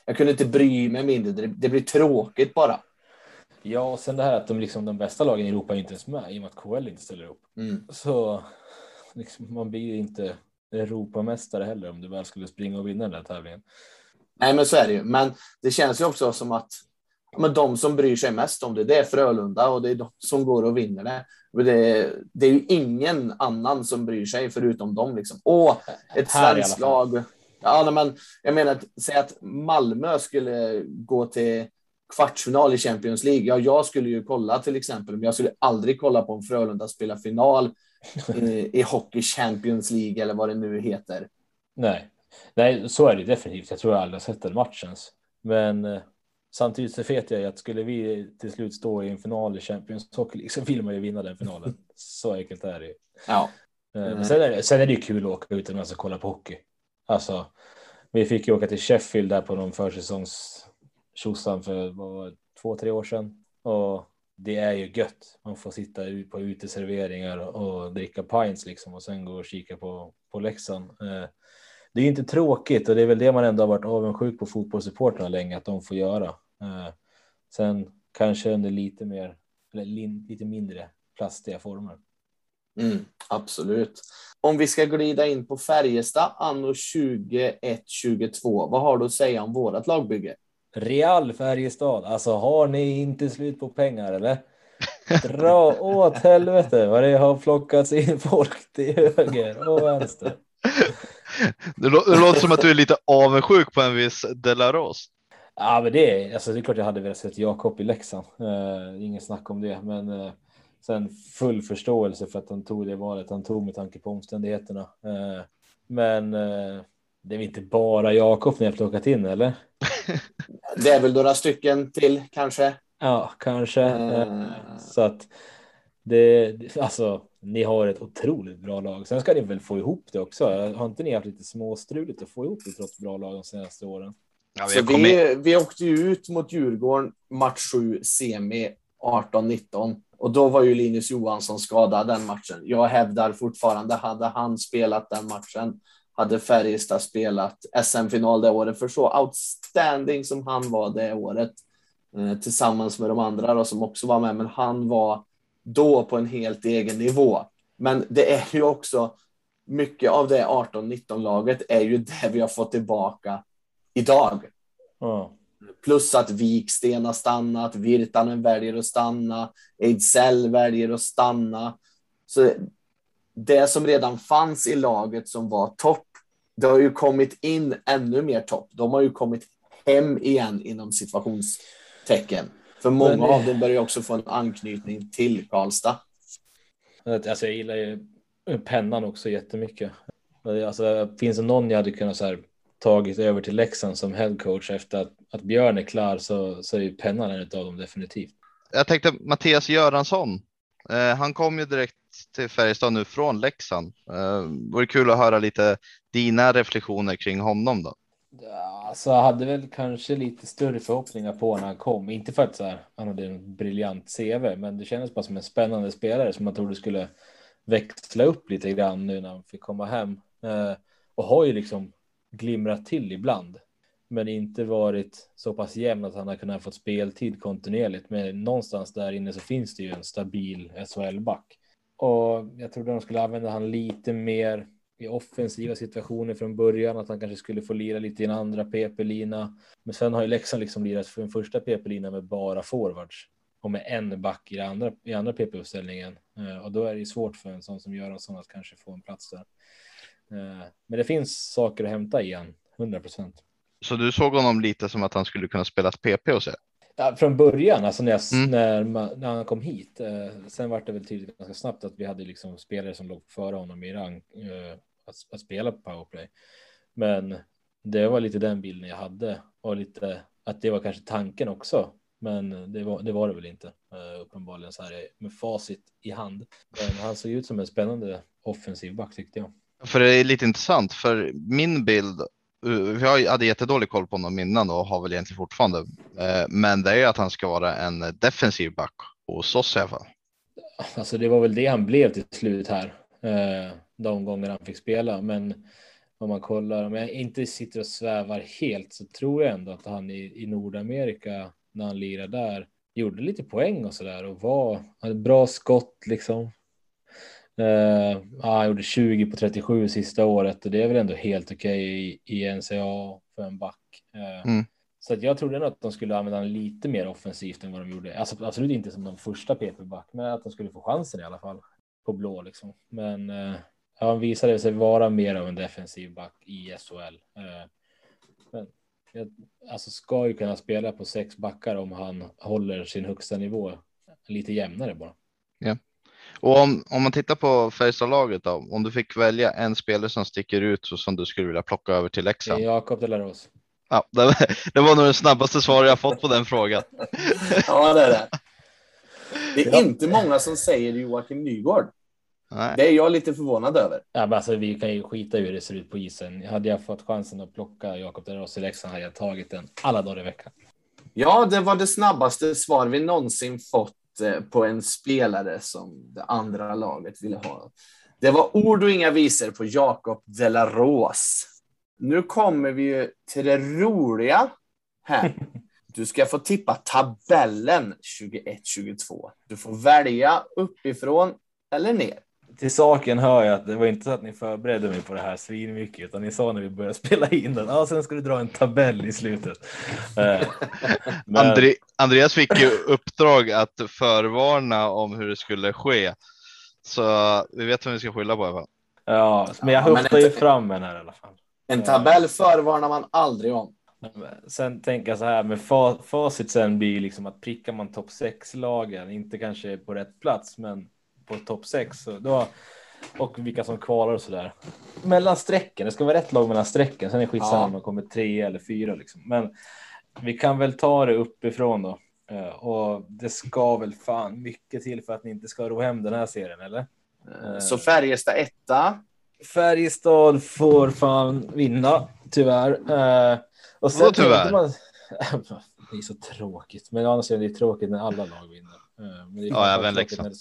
jag kunde inte bry mig mindre. Det, det blir tråkigt bara. Ja, och sen det här att de, liksom, de bästa lagen i Europa är inte ens med i och med att KL inte ställer upp. Mm. Så liksom, man blir ju inte Europamästare heller om du väl skulle springa och vinna den där tävlingen. Nej, men så är det ju. Men det känns ju också som att men de som bryr sig mest om det, det är Frölunda och det är de som går och vinner det. Det, det är ju ingen annan som bryr sig förutom dem. Liksom. Och ett svenskt lag. Ja, men jag menar, att, säg att Malmö skulle gå till kvartsfinal i Champions League. Ja, jag skulle ju kolla till exempel, men jag skulle aldrig kolla på en Frölunda spela final i, i Hockey Champions League eller vad det nu heter. Nej, nej, så är det definitivt. Jag tror jag aldrig har sett den matchen. Men eh, samtidigt så vet jag att skulle vi till slut stå i en final i Champions Hockey League så vill man ju vinna den finalen. så enkelt är det. Ja. Eh, men sen är, det, sen är det ju kul att åka utan att kolla på hockey. Alltså, vi fick ju åka till Sheffield där på någon försäsongs för vad, två, tre år sedan. Och det är ju gött. Man får sitta på uteserveringar och dricka pints liksom och sen gå och kika på, på Leksand. Det är inte tråkigt och det är väl det man ändå har varit avundsjuk på fotbollssupportrarna länge att de får göra. Eh, sen kanske under lite mer eller lite mindre plastiga former. Mm, absolut. Om vi ska glida in på Färjestad anno 21-22, vad har du att säga om vårat lagbygge? Real Färjestad, alltså har ni inte slut på pengar eller? Dra åt helvete vad det har plockats in folk till höger och vänster. Det, låter som att du är lite avundsjuk på en viss Delaros. Ja, men det är, alltså, det är klart jag hade velat se Jakob i Leksand. Uh, ingen snack om det, men uh, sen full förståelse för att han tog det valet han tog med tanke på omständigheterna. Uh, men det är väl inte bara Jakob ni har plockat in eller? Det är väl några stycken till kanske. Ja, kanske. Mm. Så att det, alltså, ni har ett otroligt bra lag. Sen ska ni väl få ihop det också. Har inte ni haft lite småstruligt att få ihop det trots bra lag de senaste åren? Ja, vi, Så vi, vi åkte ju ut mot Djurgården match 7 semi 18-19 och då var ju Linus Johansson skadad den matchen. Jag hävdar fortfarande, hade han spelat den matchen hade Färjestad spelat SM-final det året, för så outstanding som han var det året eh, tillsammans med de andra då, som också var med, men han var då på en helt egen nivå. Men det är ju också mycket av det 18-19 laget är ju det vi har fått tillbaka idag. Mm. Plus att Viksten har stannat, Virtanen väljer att stanna, Ejdsell väljer att stanna. Så det som redan fanns i laget som var topp det har ju kommit in ännu mer topp. De har ju kommit hem igen inom situationstecken. För många Men, av dem börjar också få en anknytning till Karlstad. Alltså jag gillar ju pennan också jättemycket. Alltså, finns det någon jag hade kunnat så här, tagit över till Leksand som headcoach efter att, att Björn är klar så, så är ju pennan en av dem definitivt. Jag tänkte Mattias Göransson. Eh, han kom ju direkt till Färjestad nu från Leksand. Eh, vore kul att höra lite dina reflektioner kring honom då. Alltså jag hade väl kanske lite större förhoppningar på när han kom. Inte för att så här, han hade en briljant CV, men det kändes bara som en spännande spelare som man trodde skulle växla upp lite grann nu när han fick komma hem. Eh, och har ju liksom glimrat till ibland, men inte varit så pass jämn att han har kunnat få speltid kontinuerligt. Men någonstans där inne så finns det ju en stabil SHL-back. Och jag trodde de skulle använda han lite mer i offensiva situationer från början, att han kanske skulle få lira lite i en andra PP-lina. Men sen har ju Leksand liksom lirat för en första PP-lina med bara forwards och med en back i andra, i andra PP-uppställningen. Eh, och då är det ju svårt för en sån som Göransson att kanske få en plats där. Eh, men det finns saker att hämta i han, 100 procent. Så du såg honom lite som att han skulle kunna spela PP och så? Ja, från början, alltså när, jag, mm. när, när, han kom hit. Eh, sen var det väl tydligt ganska snabbt att vi hade liksom spelare som låg före honom i rang eh, att, att, spela på powerplay. Men det var lite den bilden jag hade och lite att det var kanske tanken också. Men det var det, var det väl inte uh, uppenbarligen så här med facit i hand. Men han såg ut som en spännande offensiv back tyckte jag. För det är lite intressant för min bild uh, jag hade jättedålig koll på honom innan och har väl egentligen fortfarande. Uh, men det är att han ska vara en defensiv back hos oss i alla fall. Alltså det var väl det han blev till slut här. De gånger han fick spela. Men om man kollar, om jag inte sitter och svävar helt så tror jag ändå att han i, i Nordamerika när han lirade där gjorde lite poäng och så där och var hade bra skott liksom. Uh, han gjorde 20 på 37 sista året och det är väl ändå helt okej okay i, i NCA för en back. Uh, mm. Så att jag trodde nog att de skulle använda honom lite mer offensivt än vad de gjorde. Alltså, absolut inte som de första PP-back, men att de skulle få chansen i alla fall på blå liksom. Men uh, han visade sig vara mer av en defensiv back i SHL. Men jag, alltså ska ju kunna spela på sex backar om han håller sin högsta nivå lite jämnare bara. Ja. Och om, om man tittar på Färjestadlaget då, om du fick välja en spelare som sticker ut så som du skulle vilja plocka över till Leksand. Jakob Delaros. Ja, det, det, var nog det snabbaste svar jag fått på den frågan. *laughs* ja, det är det. Det är ja. inte många som säger Joakim Nygård. Nej. Det är jag lite förvånad över. Ja, men alltså, vi kan ju skita i hur det ser ut på isen. Hade jag fått chansen att plocka Jakob Delaros i Leksand hade jag tagit den alla dagar i veckan. Ja, det var det snabbaste svar vi någonsin fått Eh, på en spelare som det andra laget ville ha. Det var ord och inga visor på Jakob Delaros. Nu kommer vi ju till det roliga här. *laughs* Du ska få tippa tabellen 21-22. Du får välja uppifrån eller ner till saken hör jag att det var inte så att ni förberedde mig på det här svinmycket, utan ni sa när vi började spela in den, ja, sen ska du dra en tabell i slutet. Eh, *laughs* men... André, Andreas fick ju uppdrag att förvarna om hur det skulle ske, så vi vet vem vi ska skylla på i alla fall. Ja, men jag höftar ju fram den här i alla fall. En tabell förvarnar man aldrig om. Sen tänker jag så här med facit sen blir liksom att prickar man topp 6 lagen, inte kanske på rätt plats, men på topp 6 och vilka som kvalar och så där. Mellan strecken, det ska vara rätt lag mellan strecken. Sen är det skitsamma ja. om man kommer tre eller fyra liksom. Men vi kan väl ta det uppifrån då. Eh, och det ska väl fan mycket till för att ni inte ska ro hem den här serien, eller? Eh, så Färjestad etta? Färjestad får fan vinna, tyvärr. Eh, och sen tyvärr? Man... *laughs* det är så tråkigt, men annars är det tråkigt när alla lag vinner. Men det är ja, även Leksand.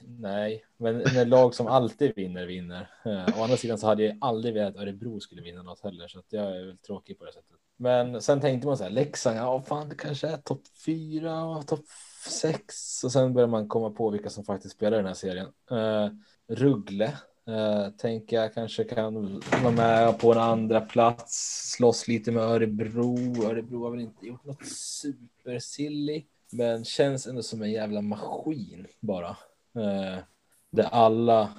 Nej, men när lag som alltid vinner vinner. Eh, å andra sidan så hade jag aldrig velat att Örebro skulle vinna något heller, så att jag är väl tråkig på det sättet. Men sen tänkte man så här, Leksand, ja fan det kanske är topp fyra och topp sex och sen börjar man komma på vilka som faktiskt spelar den här serien. Uh, Ruggle uh, tänker jag kanske kan vara med på en andra plats, slåss lite med Örebro. Örebro har väl inte gjort något supersilly, men känns ändå som en jävla maskin bara. Eh, där alla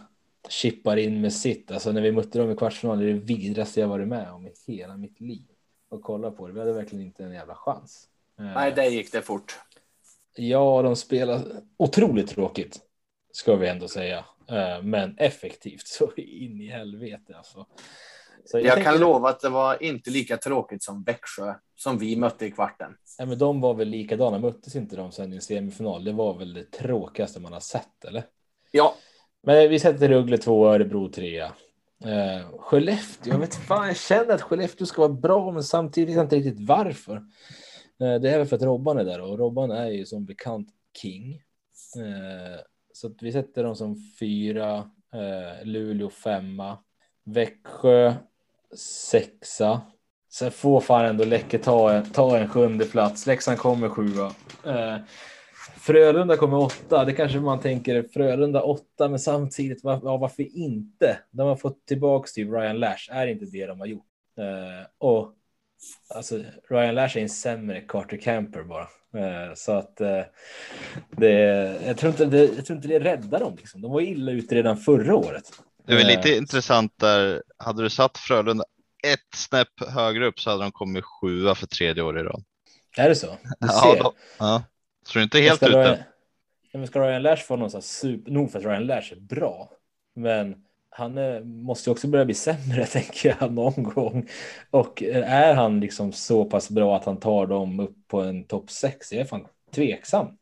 chippar in med sitt. Alltså när vi mötte dem i kvartsfinalen, det är det vidraste jag varit med om i hela mitt liv. Och kolla på det, vi hade verkligen inte en jävla chans. Eh, Nej, där gick det fort. Ja, de spelar otroligt tråkigt, ska vi ändå säga. Eh, men effektivt *laughs* så in i helvete alltså. Så jag, jag tänker... kan lova att det var inte lika tråkigt som Växjö som vi mötte i kvarten. Ja, men de var väl likadana, möttes inte de sen i semifinal? Det var väl det tråkigaste man har sett, eller? Ja. Men vi sätter Rögle två, Örebro trea. Uh, Skellefteå, jag vet fan, jag känner att Skellefteå ska vara bra, men samtidigt vet jag inte riktigt varför. Uh, det är väl för att Robban är där och Robban är ju som bekant king. Uh, så att vi sätter dem som fyra, Luleå femma, Växjö sexa. Sen får fan ändå Läcke ta en, ta en sjunde plats. Leksand kommer sjua. Eh, Frölunda kommer åtta. Det kanske man tänker Frölunda åtta, men samtidigt var, ja, varför inte? De har fått tillbaka till Ryan Lash. Är inte det de har gjort? Eh, och alltså Ryan Lash är en sämre Carter Camper bara. Eh, så att eh, det, jag tror inte det, jag tror inte det räddar dem. Liksom. De var illa ute redan förra året. Det är väl lite eh. intressant där. Hade du satt Frölunda ett snäpp högre upp så hade de kommit sjua för tredje år i rad. Är det så? Du ja, då, ja. Så du är inte helt ute. Ryan, men ska Ryan Lash få någon super, nog för att Ryan Lash är bra, men han är, måste ju också börja bli sämre *laughs* tänker jag någon gång. Och är han liksom så pass bra att han tar dem upp på en topp sex? Jag är fan tveksam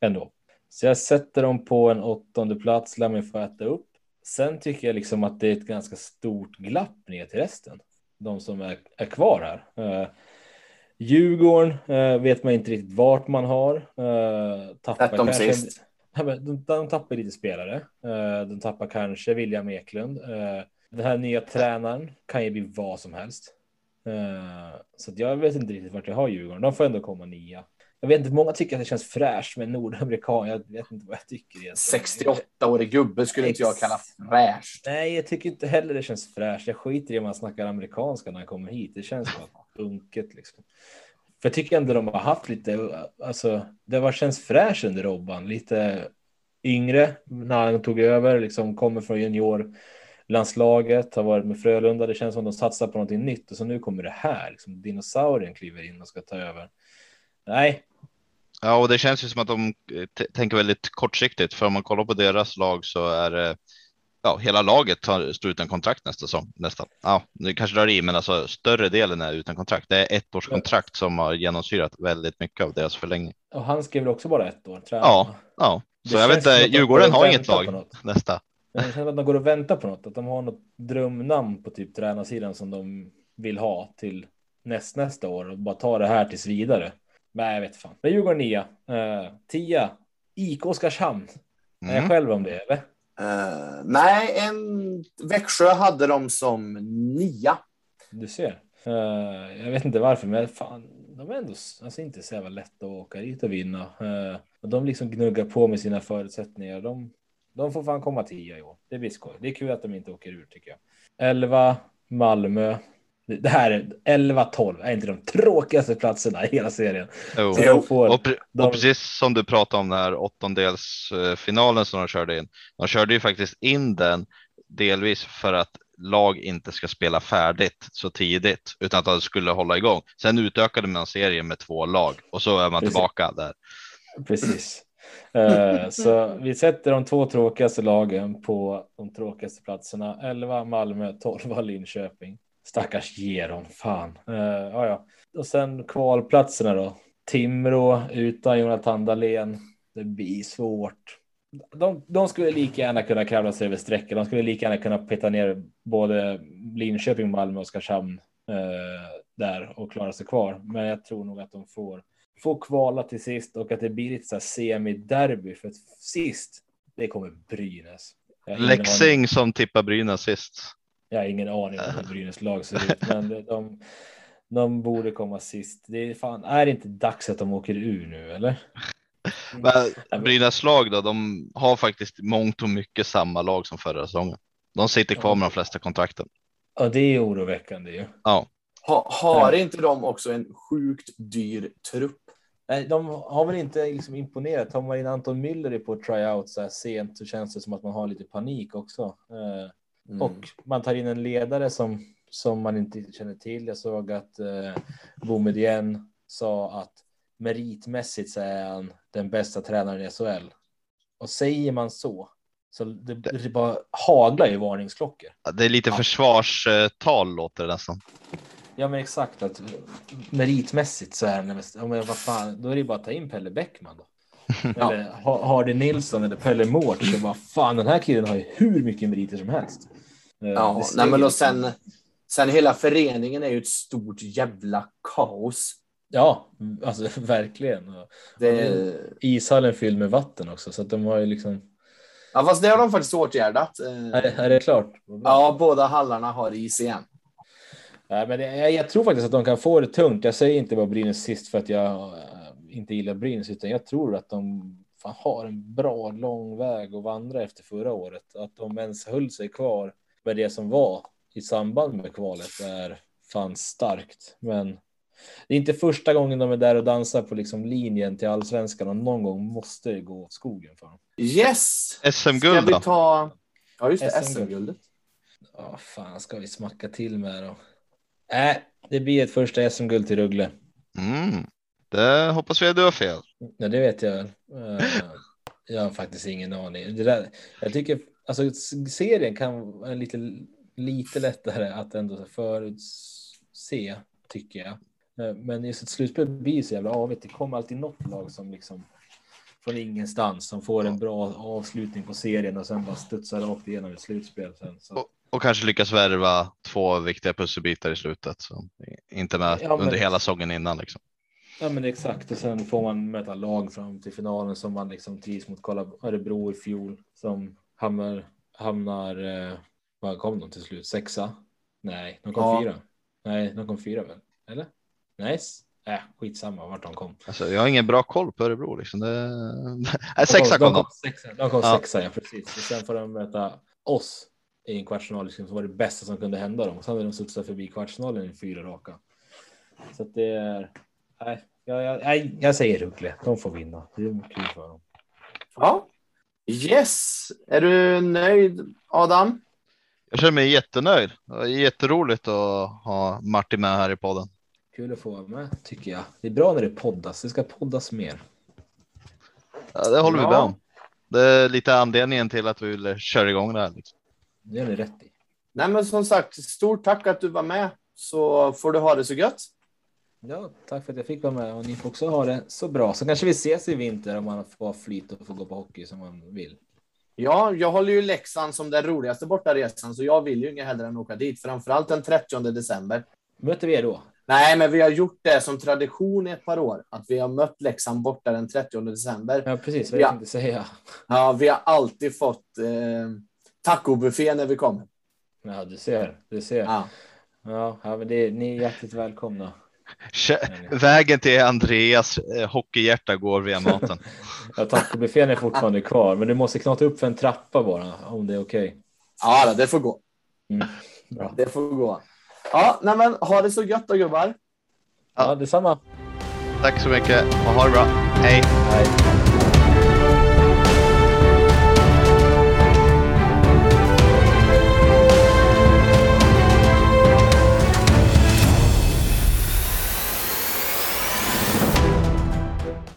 ändå. Så jag sätter dem på en åttonde plats, lär mig få äta upp. Sen tycker jag liksom att det är ett ganska stort glapp ner till resten. de som är, är kvar här. Uh, Djurgården uh, vet man inte riktigt vart man har. Uh, tappar de kanske, sist. de, de tappar lite spelare. Uh, de tappar kanske William Eklund. Uh, den här nya tränaren kan ju bli vad som helst. Uh, så jag vet inte riktigt vart jag har Djurgården. De får ändå komma nia. Jag vet inte, många tycker att det känns fräscht med nordamerikan. Jag vet inte vad jag tycker. egentligen. 68-årig gubbe skulle inte jag kalla fräscht. Nej, jag tycker inte heller det känns fräscht. Jag skiter i om man snackar amerikanska när han kommer hit. Det känns bara unket liksom. För jag tycker ändå de har haft lite, alltså det var känns fräscht under Robban. Lite yngre när han tog över, liksom kommer från juniorlandslaget, har varit med Frölunda. Det känns som de satsar på någonting nytt och så nu kommer det här, liksom dinosaurien kliver in och ska ta över. Nej, Ja, och det känns ju som att de eh, tänker väldigt kortsiktigt, för om man kollar på deras lag så är det ja, hela laget tar, står utan kontrakt nästa säsong nästan. Ja, det kanske drar i, men alltså större delen är utan kontrakt. Det är ett års kontrakt som har genomsyrat väldigt mycket av deras förlängning. och han skrev väl också bara ett år. Jag. Ja, ja, så Det jag vet som inte. Djurgården har inget lag nästa. Det känns som att de går och väntar på något, att de har något drömnamn på typ tränarsidan som de vill ha till näst, nästa år och bara ta det här tills vidare. Nej, jag vet fan. Men Djurgården nia, uh, tia, IK Oskarshamn. Är jag Mm. själv om det, eller? Eh, nej, en, Växjö hade de som nia. Du ser. Eh, jag vet inte varför, men fan, de är ändå alltså, inte så jävla lätta att åka dit och vinna. Eh, och de liksom gnuggar på med sina förutsättningar. De, de får fan komma tia i år. Det blir skoj. Det är kul att de inte åker ur tycker jag. 11, Malmö. Det här är 11-12, är inte de tråkigaste platserna i hela serien. Så de får, Och, pre- de- och precis som du pratade om den här åttondelsfinalen som de körde in. De körde ju faktiskt in den delvis för att lag inte ska spela färdigt så tidigt utan att de skulle hålla igång. Sen utökade man serien med två lag och så är man Precis. tillbaka där. Precis. Eh, så vi sätter de två tråkigaste lagen på de tråkigaste platserna. 11 Malmö, 12 Linköping. Stackars Geron, fan. Uh, ja, ja. Och sen kvalplatserna då. Timrå utan Jonathan Dahlén. Det blir svårt. De, de skulle lika gärna kunna kravla sig över strecket. De skulle lika gärna kunna peta ner både Linköping, Malmö och Oskarshamn eh, där och klara sig kvar. Men jag tror nog att de får får kvala till sist och att det blir lite så här semi-derby för att sist, det kommer Brynäs. Leksing som tippar Brynäs sist. Jag har ingen aning om hur *laughs* Brynäs lag ser ut, men de, de, de borde komma sist. Det är fan, är det inte dags att de åker ur nu eller? *laughs* Men Brynäs lag då, de har faktiskt mångt och mycket samma lag som förra säsongen. De sitter kvar med de flesta kontrakten. Ja, det är oroväckande ju. Ja, Ha, har inte de också en sjukt dyr trupp? Nej, de har väl inte liksom imponerat. Tar man in Anton Müller på tryout så här sent så känns det som att man har lite panik också. Mm. Och man tar in en ledare som, som man inte känner till. Jag såg att eh, Boumedienne sa att meritmässigt så är han den bästa tränaren i SHL. Och säger man så, så det, det bara haglar ju varningsklockor. det är lite försvarstal låter det nästan. Ja men exakt att meritmässigt så är han, ja, men vad fan, då är det bara att ta in Pelle Bäckman då. Ja. *laughs* Eller Ha- Hardy Nilsson eller Pelle Mårts. Bara, fan den här killen har ju hur mycket meriter som helst. Eh, Ja, det nej, men då liksom- sen, sen hela föreningen är ju ett stort jävla kaos. Ja, alltså *laughs* verkligen. Och Det, Ishallen fylld med vatten också, så att de har ju liksom. ja, fast det har de faktiskt åtgärdat. Eh, Är, det- är det klart? Ja, båda hallarna har is igen. Nej, men jag, jag tror faktiskt att de kan få det tungt. Jag säger inte bara Brynäs sist för att jag eh, inte gillar Brynäs, utan jag tror att de fan har en bra lång väg att vandra efter förra året. Att de ens höll sig kvar med det som var i samband med kvalet är fan starkt. Men det är inte första gången de är där och dansar på liksom linjen till allsvenskan och någon gång måste det gå åt skogen för dem. Yes! Ska SM-guld vi då? ta... Ja, just det. SM-guld. SM-guldet. Ja, fan ska vi smacka till med då? Äh, det blir ett första SM-guld till Rögle. Mm. Det hoppas vi att du har fel. Ja, det vet jag väl. Eh, jag har faktiskt ingen aning. Det där, jag tycker alltså serien kan vara lite, lite lättare att ändå förutse, tycker jag. Eh, Men just ett slutspel blir så jävla avigt. Det kommer alltid något lag som liksom från ingenstans som får en bra avslutning på serien och sen bara studsar rakt igenom ett slutspel. Sen, så. Och kanske lyckas värva två viktiga pusselbitar i slutet som inte med Ja, men- under hela säsongen innan. Liksom. Ja men exakt och sen får man möta lag fram till finalen som man liksom trivs mot. Kolla Örebro i fjol som hamnar, hamnar eh, vad kom de till slut? Sexa? Nej, de kom Ja. fyra. Nej, de kom fyra väl? Eller? Nej, s- äh, skitsamma vart de kom. Alltså, jag har ingen bra koll på Örebro. Liksom. Det... *laughs* Nej, De sexa de kom de. sexa, de kom Ja. sexa, ja precis. Och sen får de möta oss i en kvartsfinal liksom, som var det bästa som kunde hända dem. Och sen har de studsat förbi kvartsfinalen i fyra raka. Så att det är, nej, jag, jag, nej, jag säger Rögle. De får vinna. Det är kul för dem. Ja. Yes. Är du nöjd Adam? Jag känner mig jättenöjd. Det är jätteroligt att ha Martin med här i podden. Kul att få vara med tycker jag. Det är bra när det poddas. Det ska poddas mer. Ja, det håller vi Ja. med om. Det är lite anledningen till att vi vill köra igång det här. Liksom. Det gör ni rätt i. Nej, men som sagt, stort tack att du var med. Så får du ha det så gött. Ja, tack för att jag fick vara med och ni får också ha det så bra. Så kanske vi ses i vinter om man får flyt och får gå på hockey som man vill. Ja, jag håller ju Leksand som den roligaste bortaresan, så jag vill ju inget hellre än åka dit. Framförallt den 30 december. Möter vi er då? Nej, men vi har gjort det som tradition i ett par år, att vi har mött Leksand borta den 30 december. Ja, precis vad Ja. jag tänkte säga. Ja, vi har alltid fått eh, tacobuffé när vi kommer. Ja, du ser. Du ser. Ja. Ja, ja men det, ni är hjärtligt välkomna. Vägen till Andreas eh, hockeyhjärta går via maten. *laughs* Ja, tacobuffén är fortfarande kvar, men du måste knata upp för en trappa bara om det är okej. Ja, då, det får gå. Mm. Bra. Det får gå. Ja, nej, men ha det så gött då gubbar. Ja, detsamma. Tack så mycket och ha det bra. Hej! Hej.